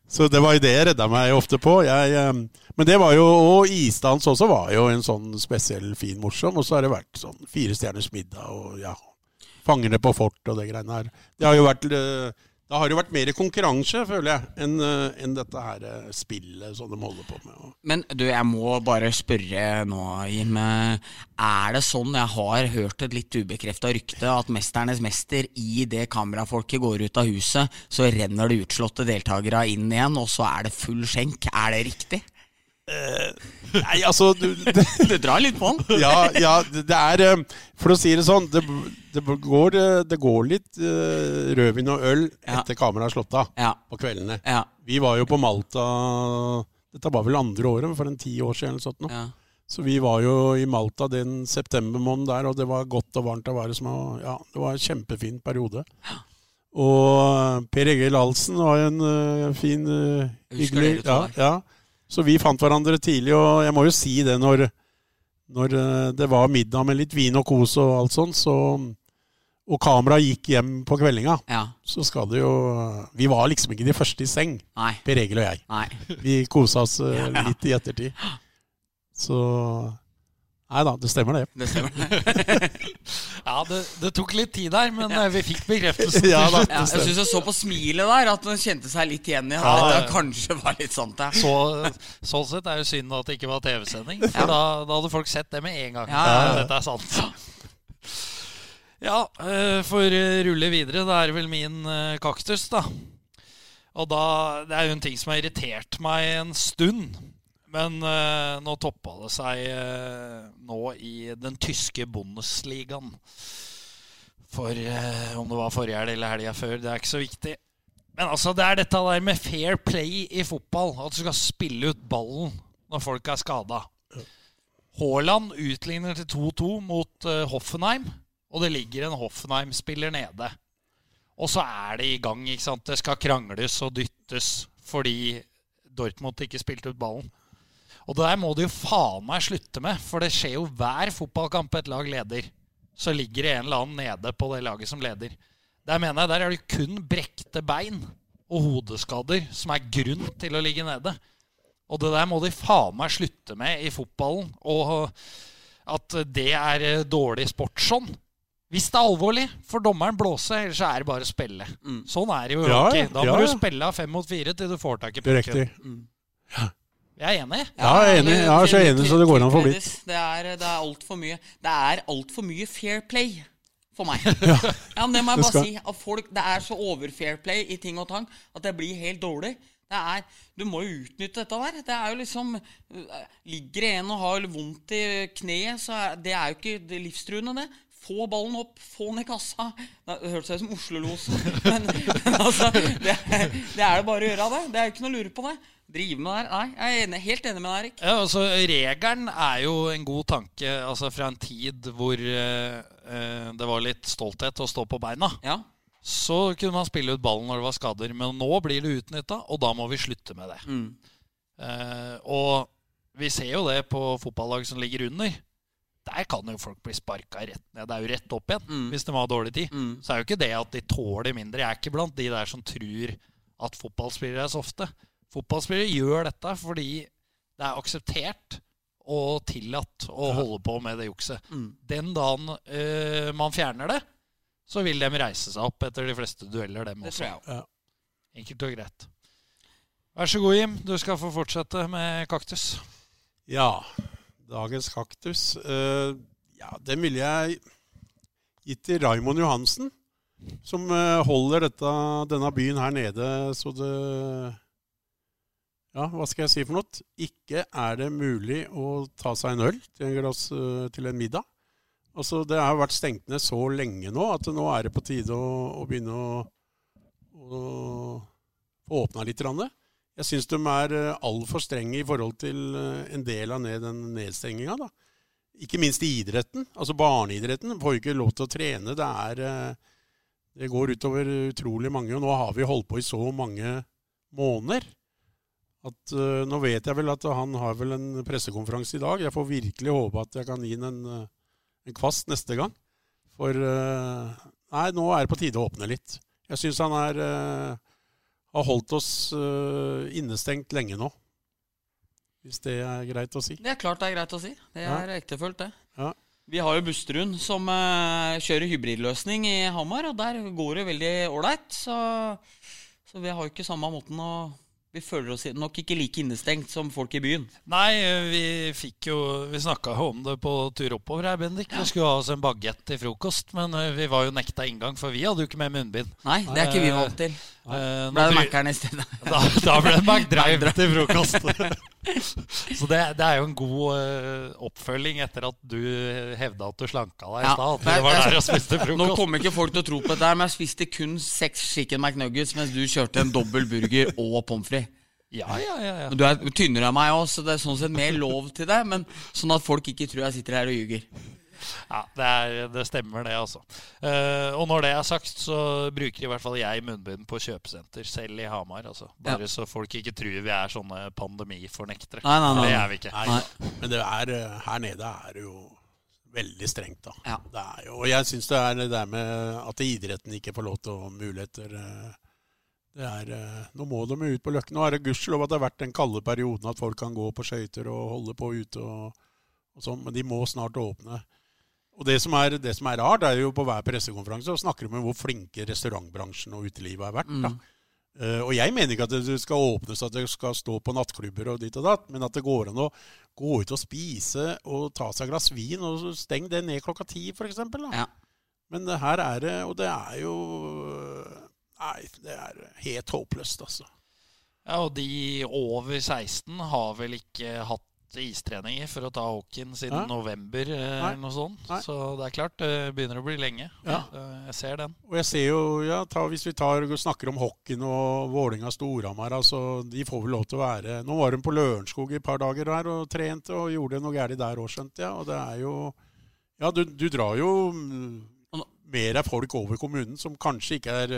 Så det var jo det jeg redda meg ofte på. Jeg, eh, men det var jo, Og isdans også var jo en sånn spesiell, fin, morsom. Og så har det vært sånn Fire stjerners middag og ja, Fangene på fort og det greiene her. Det har jo vært eh, da har det vært mer konkurranse, føler jeg, enn en dette her eh, spillet som de holder på med. Men du, jeg må bare spørre nå, Jim. eh, Er det sånn, jeg har hørt et litt ubekrefta rykte, at 'Mesternes mester' i det kamerafolket går ut av huset, så renner det utslåtte deltakere inn igjen, og så er det full skjenk? Er det riktig? Nei, altså du, [laughs] det, det, drar litt på den. [laughs] ja, ja, det er eh, For å si det sånn, det, det, går, eh, det går litt eh, rødvin og øl Ja. etter kameraet er slått av Ja. på kveldene. Ja. Vi var jo på Malta Dette var vel andre året, for en ti år siden eller sånt nå. Ja. Så vi var jo i Malta den septembermåneden der, og det var godt og varmt Var som Ja, det var en kjempefin periode. Og Per Egil Halsen var en uh, fin, uh, hyggelig ja, ja. Så vi fant hverandre tidlig, og jeg må jo si det når, når øh, det var middag med litt vin og kos og alt sånt, så og kameraet gikk hjem på kveldinga, ja. så skal det jo Vi var liksom ikke de første i seng, Nei. Per Egil og jeg. Nei. Vi kosa oss eh, litt i ettertid. Så Nei da, det stemmer det. Det stemmer. [laughs] Ja, det, det tok litt tid der, men ja. vi fikk bekreftelsen. [laughs] Ja da. Ja, jeg syns jeg så på smilet der at hun kjente seg litt igjen i at Ja, ja. kanskje var litt sant. Ja. Så, sånn sett er det synd at det ikke var TV-sending. For Ja. da, da hadde folk sett det med en gang. Ja, ja, ja. Dette er sant. Ja, eh, for å rulle videre. Det er vel min eh, kaktus, da. Og da Det er jo en ting som har irritert meg en stund. Men uh, nå toppa det seg uh, nå i den tyske Bundesligaen. For uh, om det var forrige helg eller helga før, det er ikke så viktig. Men altså, det er dette der med fair play i fotball. At du skal spille ut ballen når folk er skada. Haaland utligner til 2-2 mot Hoffenheim, og det ligger en Hoffenheim-spiller nede. Og så er det i gang. ikke sant? Det skal krangles og dyttes fordi Dortmund ikke spilte ut ballen. Og det der må du jo faen meg slutte med, for det skjer jo hver fotballkamp et lag leder. Så ligger det en eller annen nede på det laget som leder. Der mener jeg, der er det kun brekte bein og hodeskader som er grunn til å ligge nede. Og det der må de faen meg slutte med i fotballen. Og at det er eh, dårlig sport sånn. Hvis det er alvorlig, får dommeren blåse, ellers så er det bare å spille. Mm. Sånn er det jo. Ja, ikke. ja, Da må ja, du spille av fem mot fire til du får tak i pucken. er pucken. Jeg er enig. Ja, jeg er enig. Jeg er så enig så det går an å få blitt. Det er, det er altfor mye Det er altfor mye fair play for meg. [laughs] Ja, men Det må jeg bare si. At folk, det er så over-fair play i ting og tang at det blir helt dårlig. Det er, du må jo utnytte dette der. Det er jo liksom øh, Ligger det en og har vondt i kneet, så er det er jo ikke livstruende, det. Få ballen opp, få den i kassa. Det hørtes ut som Oslo-losen. [laughs] Men, men altså, det, det er det bare å gjøre av det. Det er jo ikke noe å lure på det. Drive med det her. Nei, jeg er enig, helt enig med deg, Erik. Ja, altså Regelen er jo en god tanke altså fra en tid hvor eh, eh, det var litt stolthet å stå på beina. Ja. Så kunne man spille ut ballen når det var skader. Men nå blir det utnytta, og da må vi slutte med det. Mm. Eh, og vi ser jo det på fotballag som ligger under. Der kan jo folk bli sparka rett ned. Det er jo rett opp igjen Mm. hvis de har dårlig tid. Mm. Så er jo ikke det at de tåler mindre. Jeg er ikke blant de der som tror at fotballspillere er softe. Fotballspillere gjør dette fordi det er akseptert og tillatt å holde på med det jukset. Mm. Den dagen uh, man fjerner det, så vil de reise seg opp etter de fleste dueller, dem Det også. tror jeg. Enkelt og greit. Vær så god, Jim. Du skal få fortsette med kaktus. Ja, dagens kaktus. uh, ja, den ville jeg gitt til Raimond Johansen, som uh, holder dette, denne byen her nede så det Ja, hva skal jeg si for noe? Ikke er det mulig å ta seg en øl til en, glass, eh, til en middag. Altså, Det har vært stengt ned så lenge nå at nå er det på tide å, å begynne å, å få litt. grann. Jeg syns de er eh, altfor strenge i forhold til eh, en del av ned, den nedstenginga. Ikke minst i idretten. Altså barneidretten får ikke lov til å trene. Det er Det går utover utrolig mange. Og nå har vi holdt på i så mange måneder at uh, Nå vet jeg vel at han har vel en pressekonferanse i dag. Jeg får virkelig håpe at jeg kan gi ham en, eh, en kvast neste gang. For uh, Nei, nå er det på tide å åpne litt. Jeg syns han er uh, har holdt oss innestengt lenge nå. Hvis det er greit å si. Det er klart det er greit å si. Det Ja. er ektefølt, det. Ja. Vi har jo Busterud som kjører hybridløsning i Hamar, og der går det veldig ålreit. Så, så vi har jo ikke samme måten å Vi føler oss nok ikke like innestengt som folk i byen. Nei, vi fikk jo Vi snakka jo om det på tur oppover her, Bendik. Vi skulle ha oss en bagett til frokost, men eh, vi var jo nekta inngang, for vi hadde jo ikke med munnbind. Nei, det er ikke vi vant til. Eh, nå Ble det Mac-eren i stedet. [laughs] Da, da ble det McDrive til frokost. [laughs] Så det, det er jo en god uh, oppfølging etter at du hevda at du slanka deg i stad. At du var der og spiste [laughs] Nå kommer ikke folk til å tro på dette, men jeg spiste kun seks chicken McNuggets mens du kjørte en dobbel burger og pommes frites. Ja, ja, ja, ja. Du er tynnere enn meg òg, så det er sånn sett mer lov til det. Men sånn at folk ikke tror jeg sitter her og ljuger. ja det, er, det stemmer, det, altså. Uh, og når det er sagt, så bruker i hvert fall jeg munnbind på kjøpesenter, selv i Hamar. altså. Bare så folk ikke tror vi er sånne pandemifornektere. Nei, nei, nei. Det er vi ikke. Nei, men det er, eh, her nede er det jo veldig strengt, da. Ja. Det er jo, og jeg syns det er det der med at idretten ikke får lov til å ha muligheter eh, er, eh, Nå må de ut på løkken. Nå er det gudskjelov at det har vært den kalde perioden at folk kan gå på skøyter og holde på ute og, og sånn, men de må snart åpne. Og det som, er, det som er rart, er jo på hver pressekonferanse og snakker om hvor flinke restaurantbransjen og utelivet har vært. da. Uh, og jeg mener ikke at det skal åpnes, at det skal stå på nattklubber og dit og datt, men at det går an å gå ut og spise og ta seg et glass vin, og steng det ned klokka ti, f.eks. Ja. Men her er det, og det er jo Nei, det er helt håpløst, altså. Ja, Og de over 16 har vel ikke hatt istreninger for å ta hockeyen siden Nei. november, eh, Nei. eller noe sånt. Nei. Så det er klart, det begynner å bli lenge. Ja. Eh, Jeg ser den. Og jeg ser jo, ja, ta, Hvis vi tar, snakker om hockeyen og Vålinga Storhamar altså, De får vel lov til å være Nå var de på Lørenskog i et par dager der og trente og gjorde noe galt der òg, skjønte jeg. Og det er jo Ja, du, du drar jo mm, mer av folk over kommunen som kanskje ikke er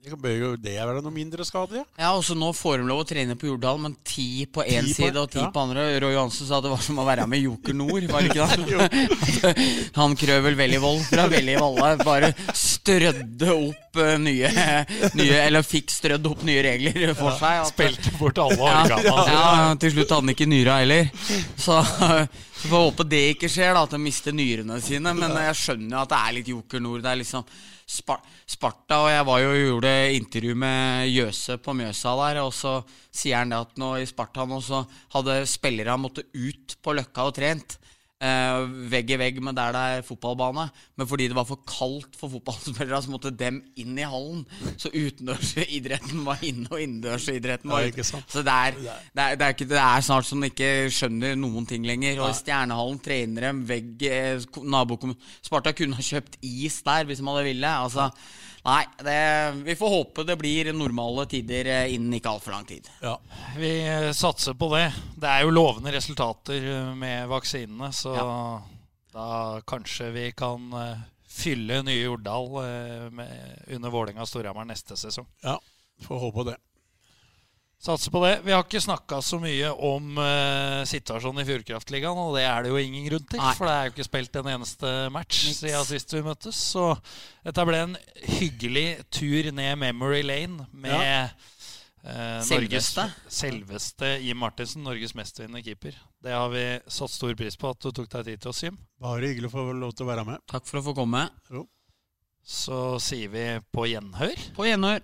det Bør jo det være noe mindre skadelig? Ja, også Nå får de lov å trene på Jordal, men ti på én side og ti ja. på andre. Roy Johansen sa det var som å være med Joker Nord, var det ikke [laughs] det? [laughs] Han Krøvel Vellivold fra Velli Valle bare strødde opp eh, nye, nye Eller fikk strødd opp nye regler for seg. at- Spilte bort alle ja, organene. ja, sine. til slutt hadde han ikke nyra heller. Så så får håpe det ikke skjer, da at de mister nyrene sine. Men jeg skjønner jo at det er litt Joker Nord. Det er liksom Spar Sparta, og jeg var jo gjorde intervju med Jøse på Mjøsa der, og så sier han det at nå i Sparta nå så hadde spillere måttet ut på Løkka og trent. Eh, vegg i vegg med der det er fotballbane. Men fordi det var for kaldt for fotballspillere, så måtte dem inn i hallen. Så utendørsidretten var inne, og innendørsidretten var ute. Så det er, det, er, det, er ikke, det er snart som de ikke skjønner noen ting lenger. Og i Stjernehallen trener dem vegg eh, Sparta kunne ha kjøpt is der hvis de hadde ville. Altså, nei, det, vi får håpe det blir normale tider eh, innen ikke altfor lang tid. Ja. Vi eh, satser på det. Det er jo lovende resultater eh, med vaksinene, så da kanskje vi kan fylle nye Jordal med, under Vålerenga Storhamar neste sesong. ja. Får håpe det. Satser på det. Vi har ikke snakka så mye om uh, situasjonen i Fjordkraftligaen, og det er det jo ingen grunn til. Nei. For det er jo ikke spilt en eneste match Niks. siden sist vi møttes. Så dette ble en hyggelig tur ned memory lane med eh, Selveste. Norges, selveste Jim Martinsen, Norges mestvinnende keeper. Det har vi satt stor pris på at du tok deg tid til oss, Jim. Bare hyggelig å få lov til å være med. Takk for å få komme. Så sier vi på gjenhør. På gjenhør.